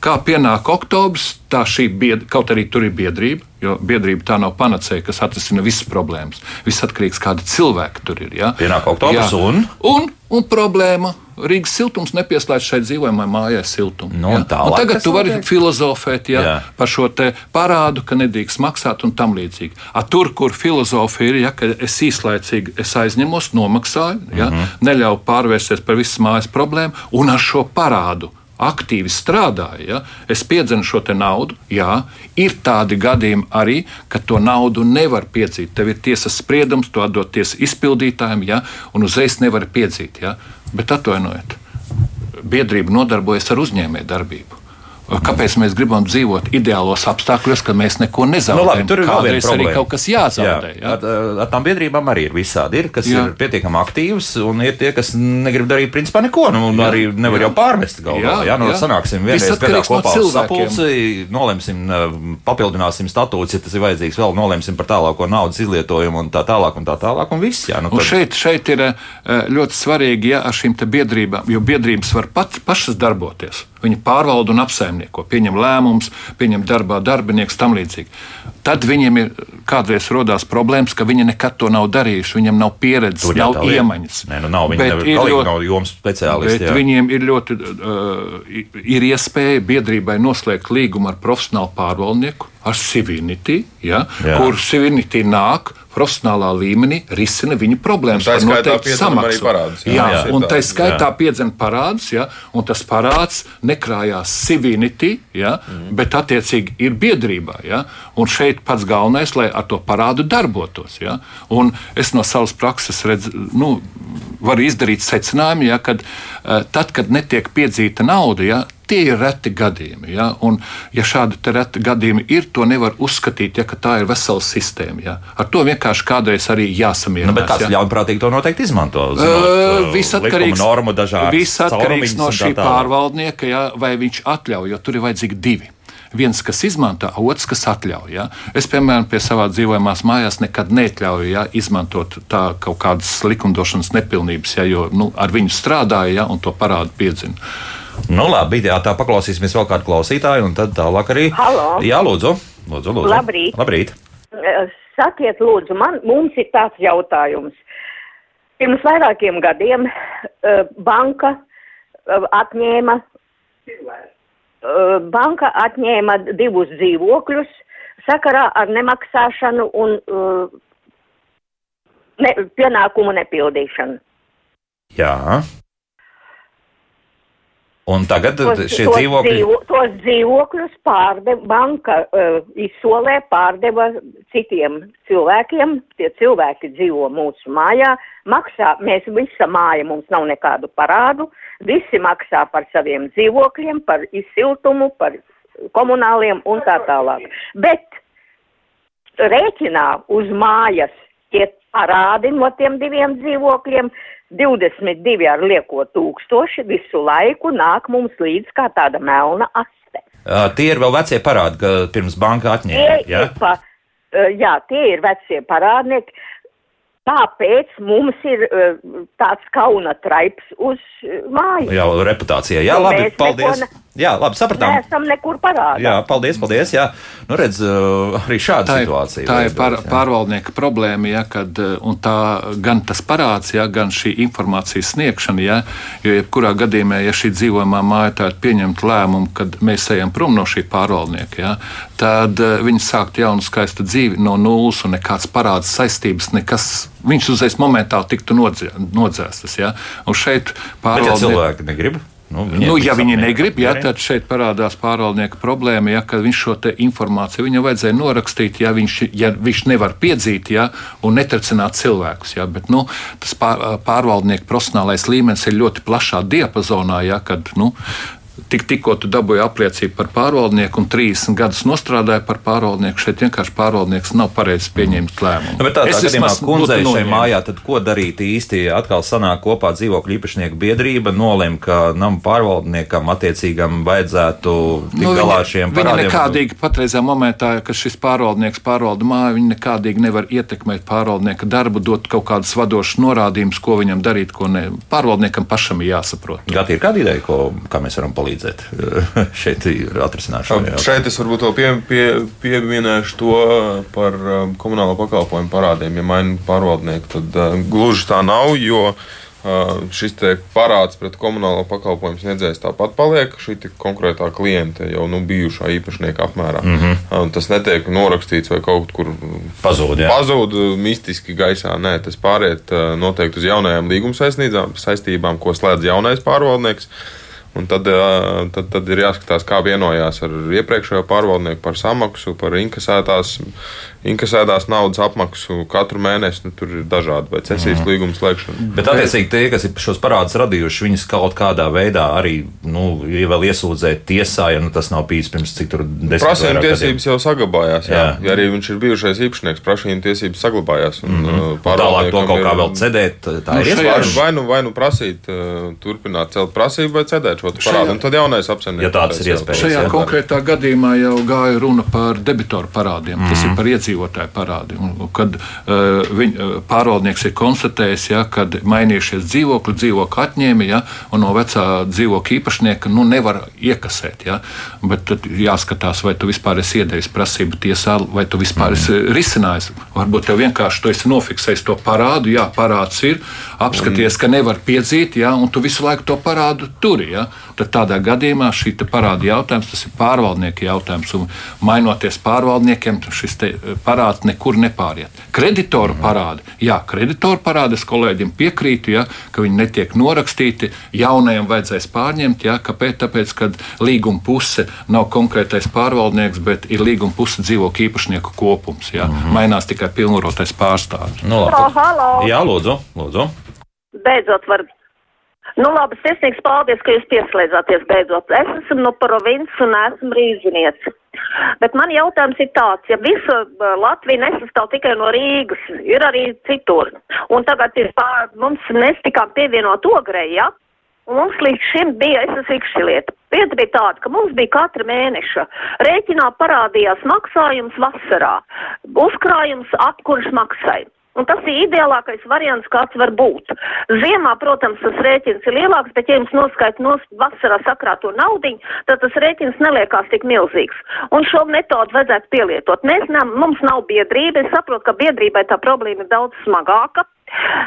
Kā pienāk oktobris, tā šī biedrība, kaut arī tur ir biedrība, jo biedrība tā nav panacēja, kas atrisina visas problēmas. Viss atkarīgs no kāda cilvēka tur ir. Ja? Pienāk oktobris un? un? Un problēma. Rīgas siltums nepieslēdz šai dzīvojamai mājai siltumu. Nu, ja? un tālāk tagad kas tu vari notiek? filozofēt ja, Jā. par šo te parādu, ka nedrīkst maksāt un tam līdzīgi. A, tur, kur filozofija ir, ja, ka es īslaicīgi es aizņemos, nomaksāju, ja, mm. -hmm. neļauju pārvērsties par visas mājas problēmu un ar šo parādu. Aktīvi strādāju, ja, es piedzenu šo naudu. Jā, ir tādi gadījumi arī, ka to naudu nevar piedzīt. Tev ir tiesas spriedums, to atdot tiesas izpildītājiem, ja, un uzreiz nevar piedzīt. Ja. Bet atvainojiet, biedrība nodarbojas ar uzņēmējdarbību. Kāpēc mēs gribam dzīvot ideālos apstākļos, kad mēs neko Nu, nezaudējam? labi, tur ir Kādreiz arī problēma. kaut kas jāzaudē. Jā, Ja? ar, ar tām biedrībām arī ir visādi. Ir, kas Jā. jā. ir pietiekami aktīvas, un ir tie, kas negrib darīt principā neko. Nu, un Jā, arī nevar jā. jau pārmest galvā. Jā, Jā, nu, jā. sanāksim vienreiz gadā no kopā cilvēkiem. sapulci, nolemsim, eh, papildināsim statūtus, ja tas ir vajadzīgs, vēl nolemsim par tālāko naudas izlietojumu un tā tālāk un tā tālāk. Un viss, jā, nu, Un tad- šeit, šeit ir eh, ļoti svarīgi, ja ar šīm biedrībām, jo biedrības var pat, pašas darboties. Viņi pārvalda un apsaimnieko, pieņem lēmumus, pieņem darbā darbinieks, tam līdzīgi. Tad viņiem ir kādreiz rodās problēmas, ka viņi nekad to nav darījuši, viņiem nav pieredzes, Tur jau nav lieta. iemaņas. Nē, nu nav, viņi Bet nevar, ir ļoti- nav jomas speciālisti. Jā. viņiem ir ļoti uh, ir iespēja biedrībai noslēgt līgumu ar profesionālu pārvaldnieku, ar Civinity, ja, Jā. kur Civinity nāk profesionālā līmenī, risina viņu problēmas. Tā par skaitā noteiktu piedzen arī samaksu. parādus, jā. Jā, Jā, jā, ir un tā. tā skaitā piedzen parādus, ja, un tas parāds nekrājās Civinity, ja, mm. bet attiecīgi ir biedrībā. Ja, un šeit pats galvenais, lai ar to parādu darbotos. Ja, un es no savas prakses redzu, nu, varu izdarīt secinājumu, ja, kad uh, tad, kad netiek piedzīta nauda, ja, tie ir reti gadījumi. Ja, un, ja šādi reti gadījumi ir, to nevar uzskatīt, ja, tā ir vesela sistēma. Ja. Ar to vienkārši kādreiz arī Nu, jāsamierinās. bet kāds ja. ļaunprātīgi to noteikti izmanto? Zinot, Viss uh, atkarīgs, likuma normu dažādas viss atkarīgs no šī pārvaldnieka, ja, vai viņš atļauj, jo tur ir vajadzīgi divi. Viens, kas izmanto, otrs, kas atļauj. Ja. Es, piemēram, pie savā dzīvojamās mājās nekad neatļauju ja, izmantot tā kaut kādas likumdošanas nepilnības, ja, jo nu, ar viņu strādāju ja, un to parādu piedzinu. Nu, labi, jā, tā paklausīsimies vēl kādu klausītāju, un tad tālāk arī. Halo. Jā, lūdzu. lūdzu, lūdzu. Labrīt. Labrīt. Eh, Sakiet, lūdzu, man, mums ir tāds jautājums. Pirms vairākiem gadiem uh, banka uh, atņēma, uh, banka atņēma divus dzīvokļus sakarā ar nemaksāšanu un uh, ne, pienākumu nepildīšanu. Jā. Un tagad šie tos, dzīvokļi. dzīvo, tos dzīvokļus pārdeva, banka uh, izsolē pārdeva citiem cilvēkiem. Tie cilvēki dzīvo mūsu mājā, maksā, mēs visa māja, mums nav nekādu parādu, visi maksā par saviem dzīvokļiem, par izsiltumu, par komunāliem un tā tālāk. Bet rēķinā uz mājas tie parādi no tiem diviem dzīvokļiem, 22 ar lieko tūkstoši visu laiku nāk mums līdz kā tāda melna aste. Uh, tie ir vēl vecie parādi, ka pirms banka atņēma. Ir pa, uh, jā, tie ir vecie parādnieki. Tāpēc mums ir uh, tāds kauna traips uz uh, māju. Jā, reputācijā. Jā, Nu, labi, mēs paldies. neko Jā, labi, sapratām. Neesam nekur parādā. Jā, paldies, paldies. Jā, nu redz, uh, arī šāda Tā ir, situācija. tā ir veidojas, jā. pārvaldnieka problēma, ja, kad, eh, un tā gan tas parāds, ja, gan šī informācijas sniegšana. Ja, jo, jebkurā gadījumā, ja šī dzīvojamā māja tā ir pieņemta lēmumu, kad mēs ejam prom no šī pārvaldnieka, ja, tad viņi sākt jaunu skaistu dzīvi no nulles un nekāds parāds saistības, nekas. Viņš uzreiz momentāli tiktu nodzē- nodzēstas. Ja. Un šeit Bet, ja pārvaldnieki. cilvēki negrib, nu, Nu, ja viņi ne- negrib, jā, tad šeit parādās pārvaldnieka problēma, ja, ka viņš šo te informāciju viņam vajadzēja norakstīt, ja viņš, ja viņš nevar piedzīt ja, un netricināt cilvēkus. Ja, bet nu, tas pār, pārvaldnieka profesionālais līmenis ir ļoti plašā diapazonā, ja, kad nu, tik, tikko tu dabūji apliecību par pārvaldnieku un 30 gadus nostrādāji par pārvaldnieku, šeit vienkārši pārvaldnieks nav pareizi pieņēmis lēmumu. Nu, bet tādā Es gadījumā kundzei šai mājā, tad ko darīt īsti? Atkal sanāk kopā dzīvokļu īpašnieku biedrība, nolem, ka nama pārvaldniekam attiecīgam vajadzētu tikt Nu, galā viņa- ar šiem Viņa parādiem. nekādīgi patreizajā momentā, kad šis pārvaldnieks pārvalda māju, viņa nekādīgi nevar ietekmēt pārvaldnieka darbu, dot kaut kādus vadošus norādījumus, ko viņam darīt, ko ne. Pārvaldniekam pašam ir jāsaprot. Gati, ir kāda ideja, ko, kā mēs varam palīdzēt šeit ir atrisināt šo jautājumu? Šeit es varbūt pie, pie, pieminēšu to par um, komunālo pakalpojumu parādiem. Ja maina pārvaldnieku, tad uh, gluži tā nav, jo šis parāds pret komunālo pakalpojumu sniedzējs tāpat paliek šī konkrētā klienta jau nu, bijušā īpašnieka apmērā. Mm -hmm. Tas netiek norakstīts vai kaut kur Pazūd, jā. pazūd mistiski gaisā. Nē, tas pāriet noteikti uz jaunajām līguma saistībām, saistībām ko slēdz jaunais pārvaldnieks. Un tad, tad, tad ir jāskatās, kā vienojās ar iepriekšējo pārvaldnieku par samaksu, par inkasētās, inkasētās naudas apmaksu katru mēnesi. Nu, tur ir dažādi, vai cesijas līguma slēgšana. Bet, attiecīgi, tie, kas ir šos parādus radījuši, viņus kaut kādā veidā arī nu, vēl iesūdzēt tiesā, ja nu, tas nav bijis pirms cik tur desmit Prasījuma gadiem. tiesības jau saglabājās. Jā. Jā. Ja arī viņš ir bijušais īpašnieks, prasījuma tiesības saglabājās. Un, mm -hmm. Tālāk to kaut kā vēl cedēt, tā Nu, ir iespējams. vai, nu, vai nu prasīt, uh, turpināt celt prasību, vai cedēt šo parādu. Un tad jaunais apsaimnieks. Ja tāds ir iespējams. Šajā jā. konkrētā gadījumā jau gāja runa par debitoru parādiem. Mm. Tas ir par iedzīvotāju parādiem. Un, kad uh, viņ, uh, pārvaldnieks ir konstatējis, ja, kad mainījušies dzīvokļi, dzīvokļi atņēma, ja, un no vecā dzīvokļa īpašnieka nu, nevar iekasēt. Ja, bet tad jāskatās, vai tu vispār esi iedevis prasību tiesā, vai tu vispār esi risinājis. Varbūt tev vienkārši esi nofiksējis to parādu, jā, parāds ir, apskaties, ka nevar piedzīt, ja, un tu visu laiku to parādu turi. Ja. Tad tādā gadījumā šī te parāda jautājums, tas ir pārvaldnieka jautājums. Un mainoties pārvaldniekiem, šis eh, parāds nekur nepāriet. Kreditoru parādi, jā, kreditoru parādi es kolēģiem piekrītu, ja, ka viņi netiek norakstīti. Jaunajam vajadzēs pārņemt, ja, kāpēc? Tāpēc, ka līguma puse nav konkrētais pārvaldnieks, bet ir līguma puse dzīvokļu īpašnieku kopums. Ja. Mm -hmm. Mainās tikai pilnvarotais pārstāvis. Nu, labi. Jā, lūdzu, lūdzu. Beidzot, var. Nu, labi, sirsnīgs paldies, ka jūs pieslēdzāties beidzot. Es esmu no provinces un esmu rīzniece. Bet man jautājums ir tāds, ja visa uh, Latvija nesastāv tikai no Rīgas, ir arī citur. Un tagad ir pār, mums mēs tikām pievienot ogrei, ja? Un mums līdz šim bija, es esmu ikšķilieta. Lieta bija tāda, ka mums bija katra mēneša rēķinā parādījās maksājums vasarā, uzkrājums apkurš maksājums. Un tas ir ideālākais variants, kāds var būt. Ziemā, protams, tas rēķins ir lielāks, bet, ja jums noskaita no vasarā sakrāto naudu, tad tas rēķins neliekās tik milzīgs. Un šo metodu vajadzētu pielietot. Mēs ne, mums nav biedrība. Es saprotu, ka biedrībai tā problēma ir daudz smagāka,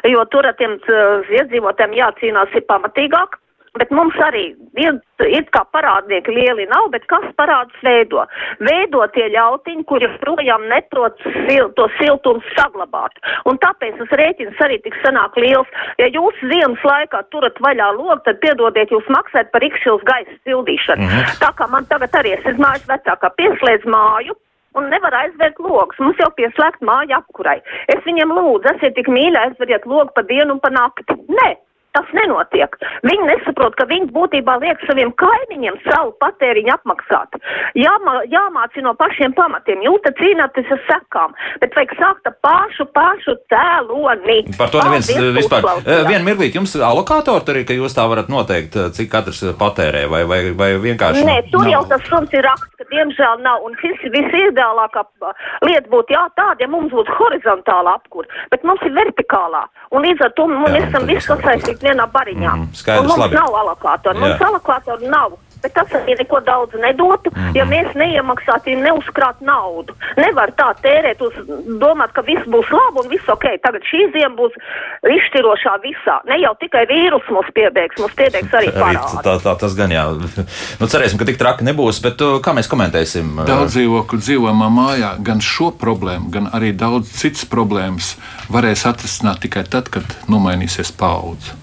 jo tur ar tiem uh, iedzīvotājiem jācīnās ir pamatīgāk. Bet mums arī ir, ir kā parādnieki lieli nav, bet kas parādus veido? Veido tie ļautiņi, kuri projām neprot sil, to siltumu saglabāt. Un tāpēc tas rēķins arī tik sanāk liels. Ja jūs ziemas laikā turat vaļā logu, tad piedodiet, jūs maksājat par ikšķils gaisa sildīšanu. Mm -hmm. Tā kā man tagad arī es esmu mājas vecākā pieslēdz māju. Un nevar aizvērt logus. Mums jau pieslēgt māja apkurai. Es viņiem lūdzu, esiet tik mīļi, aizveriet logu pa dienu un pa nakti. Nē, Tas nenotiek. Viņi nesaprot, ka viņi būtībā liek saviem kaimiņiem savu patēriņu apmaksāt. Jāmā, jāmāci no pašiem pamatiem. Jūs te cīnāties ar sekām, bet vajag sākt ar pašu, pašu cēloni. Par to neviens Paldies, eh, vispār. Eh, Vienu mirklīt jums alokātori ir, ka jūs tā varat noteikt, eh, cik katrs patērē, vai, vai, vai vienkārši. Nē, tur nav? jau tas suns ir raksts, ka diemžēl nav. Un šis visideālākā lieta būtu jā, tāda, ja mums būtu horizontāla apkūra, bet mums ir vertikālā. Un līdz ar to mums Jā, esam tad visi sasaistīti vienā bariņā. Mhm, skaidrs, un mums labi. nav alokātora. Mums alokātora nav. Bet tas arī neko daudz nedotu, mm -hmm. ja mēs neiemaksātu, neuzkrāt naudu. Nevar tā tērēt, uz, domāt, ka viss būs labi un viss ok. Tagad šī ziema būs izšķirošā visā. Ne jau tikai vīrus mums piebeigs, mums piebeigs arī parādi. tā, tā, tas gan jā. Nu, cerēsim, ka tik traki nebūs, bet uh, kā mēs komentēsim? uh, Daudz dzīvokļu dzīvojamā mājā gan šo problēmu, gan arī daudz citas problēmas varēs atrisināt tikai tad, kad nomainīsies paudze.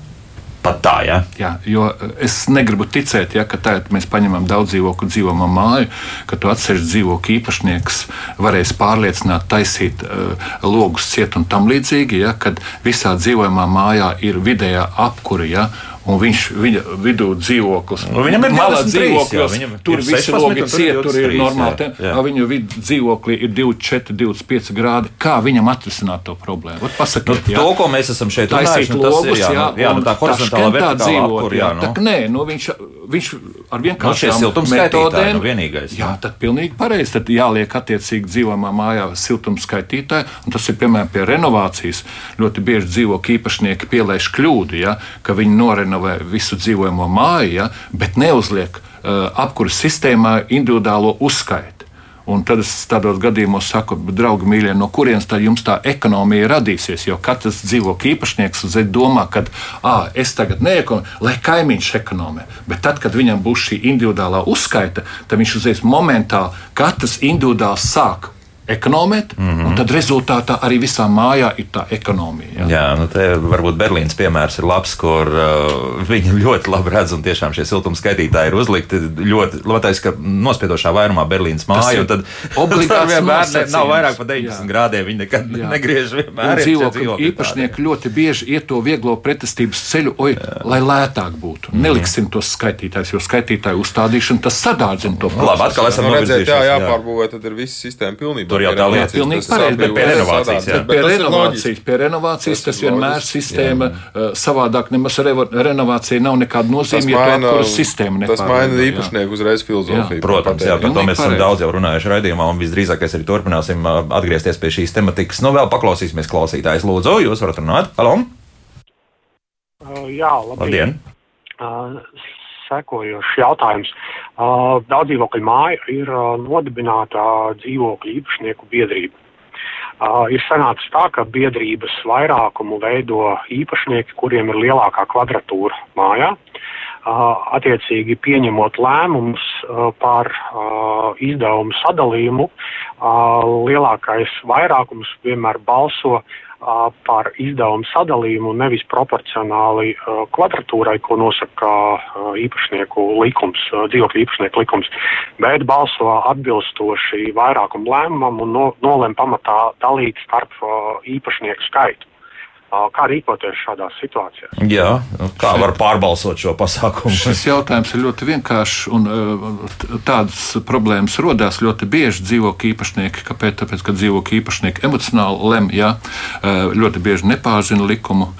Pat tā, jā. Jā, jo eh, es negribu ticēt, ja, ka tagad mēs paņemam daudz dzīvokļu, dzīvojamo māju, ka to atsevišķu dzīvokļu īpašnieks varēs pārliecināt, taisīt uh, logus ciet un tam līdzīgi, ja, kad visā dzīvojamā mājā ir vidējā apkura. Ja, Un viņš viņa vidū dzīvoklis. Nu, viņam ir malā 23, jā, tur ir viss 16, logi ir ciet, tur ir 23, normāli. jā, jā. Viņu vidū dzīvoklī ir 24, 25 grādi. Kā viņam atrisināt to problēmu? Nu, Pasakiet, jā. to, ko mēs esam šeit runājuši, nu, tas ir jā, jā, nu, jā, nu, un tā horizontālā vertikālā jā, nu. Nē, nu, viņš, viņš ar Nu, šie vienkāršām siltumskaitītāji, nu, vienīgais, Jā, nu. tad pilnīgi pareizi. Tad jāliek attiecīgi dzīvojamā mājā siltumskaitītāji, un tas ir piemēram pie renovācijas. Ļoti bieži dzīvokļu īpašnieki pielaiž kļūdu, ja, ka viņi norenovē visu dzīvojamo māju, ja, bet neuzliek uh, apkuras sistēmā individuālo uzskaitu. Un tad es tādos gadījumos saku, draugi, mīļie, no kurienes tā jums tā ekonomija radīsies? Jo katrs dzīvokļu īpašnieks uzreiz domā, ka es tagad neekonomēju, lai kaimiņš ekonomē. Bet tad, kad viņam būs šī individuālā uzskaita, tad viņš uzreiz momentā katrs individuāli sāk ekonomēt, mm -hmm. un tad rezultātā arī visā mājā ir tā ekonomija. Ja? Jā, nu te varbūt Berlīnas piemērs ir labs, kur uh, viņi ļoti labi redz, un tiešām šie siltumskaitītāji ir uzlikti ļoti, labais, ka nospiedošā vairumā Berlīnas ir un tad obligāts tur vienmēr nav vairāk par 90 Jā. grādiem, viņi nekad Jā. negriež vienmēr. dzīvokļu īpašnieki ļoti bieži iet to vieglo pretestības ceļu, oi, lai lētāk būtu. Mhm. Neliksim tos skaitītājus, jo skaitītāju tādu tas sadārdzina to tādi. Labi, atkal esam Nu, redzēt, jā, jāpārbūvē, tad ir visa sistēma pilnībā. Tur jau tā lieta. Pilnīgi pareizi, bet pie renovācijas, jā. Pie tas ir renovācijas, pie renovācijas tas, vienmēr sistēma savādāk. Nemaz renovācija nav nekāda nozīme, ja to maina, apkuras sistēma tas maina īpašnieku uzreiz filozofiju. Protams, jā, par to mēs esam daudz jau runājuši raidījumā, un visdrīzākais arī turpināsim atgriezties pie šīs tematikas. Nu, vēl paklausīsimies klausītājs. Lūdzu, jūs varat runāt. Halo! Jā, labi. Labdien! Uh, sekojošs jautājums. Daudz dzīvokļu māja ir nodibināta dzīvokļu īpašnieku biedrība. Ir sanācis tā, ka biedrības vairākumu veido īpašnieki, kuriem ir lielākā kvadratūra mājā. Attiecīgi pieņemot lēmumus par izdevumu sadalījumu, lielākais vairākums vienmēr balso uh, par izdevumu sadalījumu nevis proporcionāli kvadratūrai, ko nosaka īpašnieku likums, dzīvokļu īpašnieku likums, bet balso atbilstoši vairākumu lēmumam un no, nolem pamatā dalīt starp īpašnieku skaitu. Kā rīkoties šādās situācijās? Jā, nu, kā var pārbalsot šo pasākumu? Šis jautājums ir ļoti vienkāršs, un tādas problēmas rodas ļoti bieži dzīvokļu īpašnieki. Kāpēc? Tāpēc, ka dzīvokļu īpašnieki emocionāli lem, ja, uh, ļoti bieži nepārzina likumu.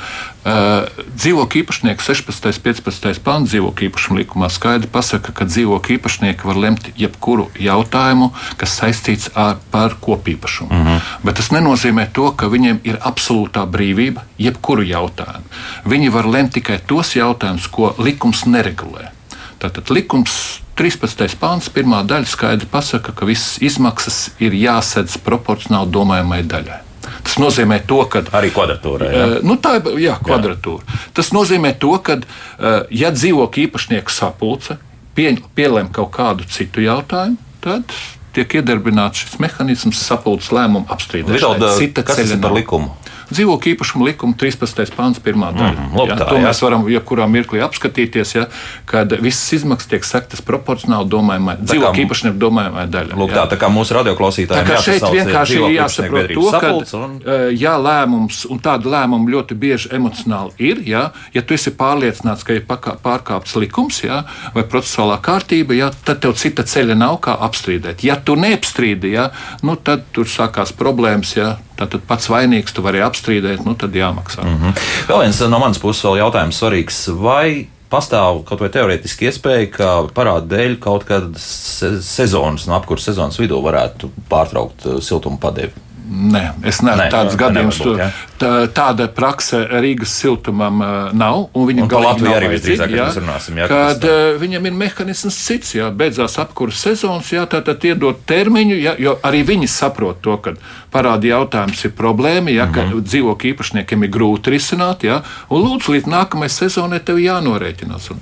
Uh, Dzīvokļu īpašnieks 16. un 15. pāns dzīvokļu īpašuma likumā skaidri pasaka, ka dzīvokļu īpašnieki var lemt jebkuru jautājumu, kas saistīts ar par kopīpašumu. Mm -hmm. Bet tas nenozīmē to, ka viņiem ir absolūtā brīvība jebkuru jautājumu. Viņi var lemt tikai tos jautājumus, ko likums neregulē. Tātad likums 13. pāns, pirmā daļa skaidri pasaka, ka visas izmaksas ir jāsedz proporcionāli domājamai daļai. Tas nozīmē to, ka Arī kvadratūrai. jā? Uh, nu, tā ir jā, kvadratūra. Jā. Tas nozīmē, to, ka, uh, ja dzīvokļu īpašnieks sapulce pie, pielem kaut kādu citu jautājumu, tad tiek iedarbināts šis mehānisms, sapulces lēmumu apstrīdēšanai. Tas ir par likumu? Dzīvokļu īpašuma likuma 13. pāns, 1. daļa. Mhm, lūk ja, to jā. mēs varam jebkurā mirklī apskatīties, ja, kad visas izmaksas tiek sektas proporcionāli domājamai, kā dzīvokļu īpašnieku domājamai daļai. Lūk, tā, tā kā mūsu Tā radioklausītājiem kā šeit ir vienkārši jāsaprot to, ka un- jā, lēmums, un tāda lēmuma ļoti bieži emocionāli ir, jā, ja tu esi pārliecināts, ka ir pārkāpts likums jā, vai procesuālā kārtība, jā, tad tev cita ceļa nav kā apstrīdēt. Ja tu neapstrīdi, jā, nu, tad tur sākās problēmas. Jā, tad pats vainīgs tu vari apstrīdēt, nu, tad jāmaksā. Mm -hmm. Vēl viens no manas puses vēl jautājums svarīgs. Vai pastāv kaut vai teorētiski iespēja, ka parāda dēļ kaut kad se sezonas, no apkurses sezonas vidū varētu pārtraukt uh, siltuma padevi? Nē, es neesmu Nē, tāds ne- gadījums. būt, jā. Tā, tāda prakse Rīgas siltumam nav. Viņam Latviju nav arī visdrīzāk, jā, runāsim, jā, ka Kad uh, viņam ir mehānisms cits, jā, beidzās apkurses sezonas, jā, tad, tad iedod termiņu, jā, jo arī viņi saprot to, ka parādi jautājums ir problēma, jā, ka Mhm. dzīvokļu īpašniekiem ir grūti risināt, jā, un lūdzu līdz nākamajai sezonai tev jānorēķinās. Un,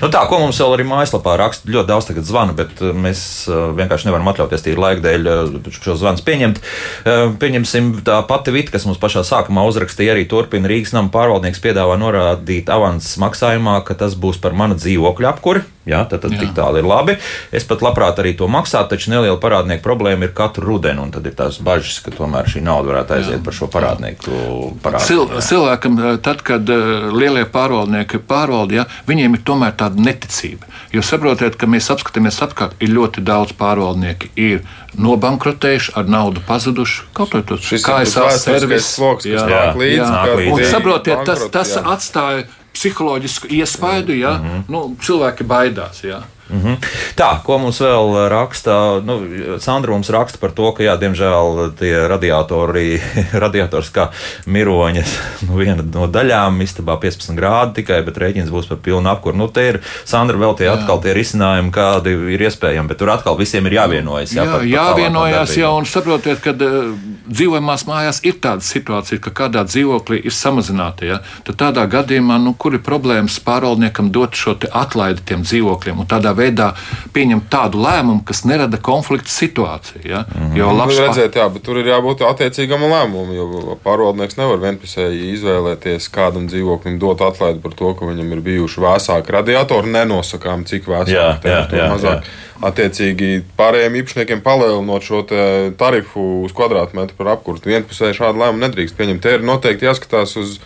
Nu tā, ko mums vēl arī mājaslapā raksta, ļoti daudz tagad zvana, bet mēs vienkārši nevaram atļauties tīri laika dēļ šo zvanu pieņemt. Uh, Pieņemsim, tā pati Vita, kas mums pašā sākumā uzrakstīja, arī turpina Rīgas nama pārvaldnieks piedāvā norādīt avans maksājumā, ka tas būs par mana dzīvokļa apkuri. Jā, tad, tad Jā. tik tālu ir labi. Es pat labprāt arī to maksātu, taču neliela parādnieku problēma ir katru rudenu, un tad ir tās bažas, ka tomēr šī nauda varētu aiziet par šo parādnieku parādu. Cil, cilvēkam, eh, tad, kad uh, lielie pārvaldnieki pārvalda, ja, viņiem ir tomēr tāda neticība. Jo saprotiet, ka mēs apskatāmies apkārt, ir ļoti daudz pārvaldnieki, ir nobankrotējuši, ar naudu pazuduši. Kaut tas ir kā tas es vēsturiskais sloks, kas Jā. nāk līdzi. Jā. Nāk līdzi. Un tie saprotiet, tas, tas jā. atstāja psiholoģisku iespaidu, ja nu, cilvēki baidās. Ja. Mhm. Tā, ko mums vēl raksta, nu, Sandra mums raksta par to, ka, jā, diemžēl tie radiatori, radiators kā miroņa, nu, viena no daļām, istabā 15 grādi tikai, bet rēķins būs par pilnu apkuru. Nu, te ir, Sandra, vēl tie atkal tie risinājumi, kādi ir iespējami, bet tur atkal visiem ir jāvienojas. Jā, par- par jāvienojās jau un saprotiet, ka uh, dzīvojamās mājās ir tāda situācija, ka kādā dzīvoklī ir samazināta. Ja? Tad tādā gadījumā, nu, kur ir problēmas pārvaldniekam dot šo te atlaidi tiem dzīvokļiem un tādā veidā pieņemt tādu lēmumu, kas nerada konflikta situāciju. Ja? Mhm. Jo Nu, labs pa- redzēt, jā, bet tur ir jābūt attiecīgam lēmumam, jo pārvaldnieks nevar vienpusēji izvēlēties kādam dzīvoklim dot atlaidi par to, ka viņam ir bijuši vēsāki radiatori. Nenosakām, cik vēsāki jā, temperatūra jā, mazāk. Attiecīgi pārējiem īpašniekiem palielinot šo te tarifu uz kvadrātmetru par apkursu. Vienpusēji šādu lēmumu nedrīkst pieņemt. Te ir noteikti jāskatās uz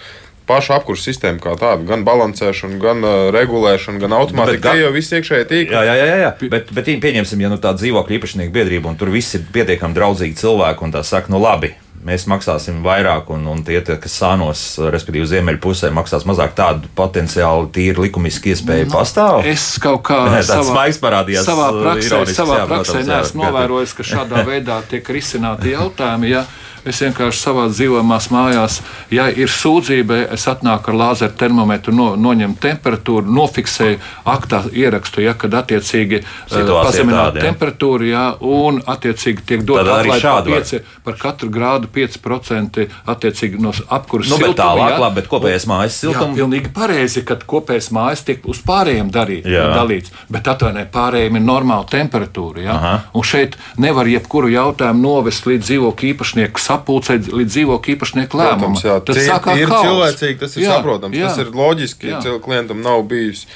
pašu apkursu sistēmu kā tādu, gan balansēšanu, gan uh, regulēšanu, gan automātiku. gan- Tie jau viss iekšēji tīkli. Jā, jā, jā, jā. Bet, bet pieņemsim, ja nu tā dzīvokļa īpašnieku biedrība un tur viss ir pietiekami draudzīgi cilvēki un tā saka, nu labi. Mēs maksāsim vairāk, un, un tie, kas sānos, respektīvi, ziemeļu pusē, maksās mazāk. Tādu potenciāli tīri likumiski iespēju Nu, pastāv. Es kaut kā tāds smaigs parādījās, Savā uh, praksē, savā jā, praksē jā, neesmu novērojis, ka šādā veidā tiek risināti jautājumi. Ja? Es vienkārši savā dzīvojamās mājās, ja ir sūdzība, es atnāku ar lāzeru termometru, no, noņemu temperatūru, nofiksēju aktā ierakstu, ja, kad attiecīgi eh, Situācija pazemināt tāda, jā. temperatūru, ja, un attiecīgi tiek dot Tad arī atlaide par, katru grādu 5% attiecīgi no apkuras Nu, bet siltuma, tālāk, ja. labi, bet kopējais mājas Jā, siltums. pilnīgi pareizi, ka kopējais mājas tiek uz pārējiem darīt, Jā. dalīts. Bet atvainojiet, pārējiem ir normāla temperatūra. Ja? Un šeit nevar jebkuru jautājumu novest līdz dzīvokļu īpašnieku sapulcei, līdz dzīvokļu īpašnieku lēmumam. Sākās ir kaos. cilvēcīgi, tas ir Jā, saprotams, jā. tas ir loģiski. Ja klientam nav bijis,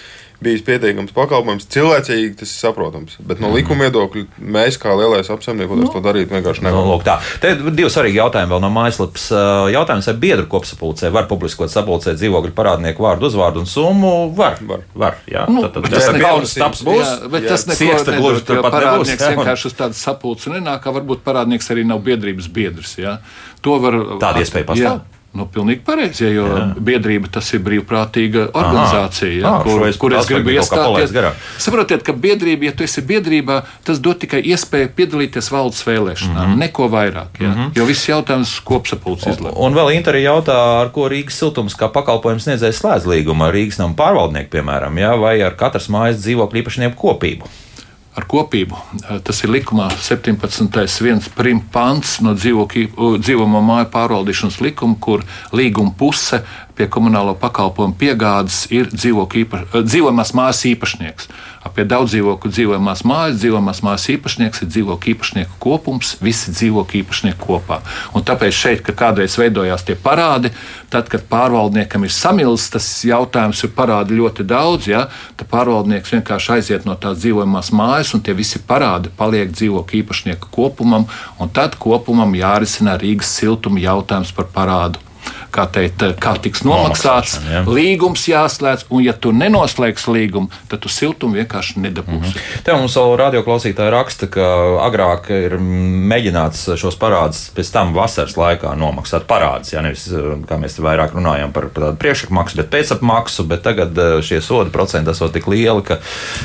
bijis pietiekams pakalpojums, cilvēcīgi tas ir saprotams. Bet no likuma viedokļa mēs, kā lielais apsaimniekotājs, to darīt vienkārši Nu, nevaram. lūk, tā. Te ir divi svarīgi jautājumi vēl no mājaslapas. Jautājums, vai biedru kopsapulcē var publiskot sapulcē dzīvokļu parādnieku vārdu, uzvārdu un summu? Var. Var. var jā. Nu, tad, tad, bet tas ir kaunas taps būs. Jā, bet Jā. tas neko gluži turpat nebūs, Parādnieks jā. vienkārši uz tādu sapulci nenāk, kā varbūt parādnieks arī nav biedrības biedrs. Ja? To var. Tāda iespēja pastāv? Jā. Nu, pilnīgi pareizi, jo jā. biedrība tas ir brīvprātīga organizācija, ja, Ah, kur, es kur es gribu iestāties. Saprotiet, ka biedrība, ja tu esi biedrībā, tas dod tikai iespēju piedalīties valdes vēlēšanā, mm -hmm. neko vairāk. Ja, mm -hmm. Jo viss jautājums kopsapulces izlemj. Un vēl Interi jautā, ar ko Rīgas siltums kā pakalpojums sniedzējs slēdz līgumu ar Rīgas nama pārvaldnieku, piemēram, jā, vai ar katras mājas dzīvokļu īpašnieku kopību. Ar kopību. Tas ir likumā 17. viens prim pants no dzīvojamo māju pārvaldīšanas likuma, kur līguma puse pie komunālo pakalpojumu piegādes ir dzīvojamās mājas īpašnieks. Pie daudz dzīvokļu dzīvojamās mājas, dzīvojamās mājas īpašnieks ir dzīvokļu īpašnieku kopums, visi dzīvokļu īpašnieki kopā. Un tāpēc šeit, kad kādreiz veidojās tie parādi, tad, kad pārvaldniekam ir samilsts, tas jautājums ir parādi ļoti daudz, ja, tad pārvaldnieks vienkārši aiziet no tās dzīvojamās mājas, un tie visi parādi paliek dzīvokļu īpašnieku kopumam, un tad kopumam jārisina Rīgas siltuma jautājums par parādu kā, teikt, kā tiks nomaksāts. Ja. Līgums jāslēdz, un ja tu nenoslēgsi līgumu, tad tu siltumu vienkārši nedabūsi. Mm -hmm. Te mums vēl radioklausītāji raksta, ka agrāk ir mēģināts šos parādus pēc tam vasaras laikā nomaksāt parādus. Ja nevis, kā mēs vairāk runājam par, par tādu priekšapmaksu, bet pēcapmaksu, bet tagad eh, šie soda procenti esot tik lieli, ka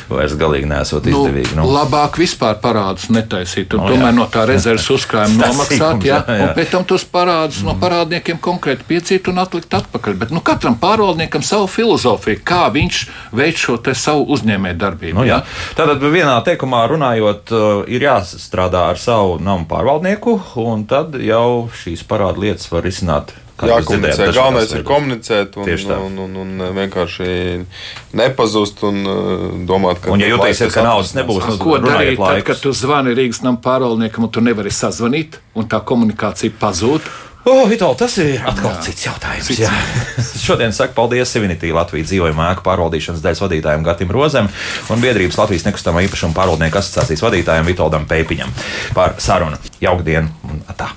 vairs galīgi nesot izdevīgi. Nu, nu. Labāk vispār parādus netaisīt, un no, tomēr jā. no tā rezerves uzkrājuma nomaksāt, jā, jā, jā. un pēc tam tos parādus mm. no parādniekiem konkrēti piecīt un atlikt atpakaļ. Bet nu, katram pārvaldniekam savu filozofiju, kā viņš veic šo savu uzņēmēju darbību. Nu, jā. Tātad vienā teikumā runājot, uh, ir jāstrādā ar savu namu pārvaldnieku, un tad jau šīs parāda lietas var risināt jākomunicē. Galvenais ir komunicēt un, un, un, un, vienkārši nepazust un uh, domāt, ka. Un, ja jūtīsies, ka naudas nebūs, nu, ko darīt, tad, kad tu zvani Rīgas nama pārvaldniekam un tu nevari sazvanīt, un tā komunikācija pazūd? Oh, Vitāli, tas ir atkal jā. cits jautājums. Cits. Šodien saku paldies Sivinitī Latvijas dzīvojuma ēku pārvaldīšanas daļas vadītājiem Gatim Rozem un biedrības Latvijas nekustamā īpašuma pārvaldnieku asociācijas vadītājiem Vitoldam Pēpiņam par sarunu. Jauktdien un tā!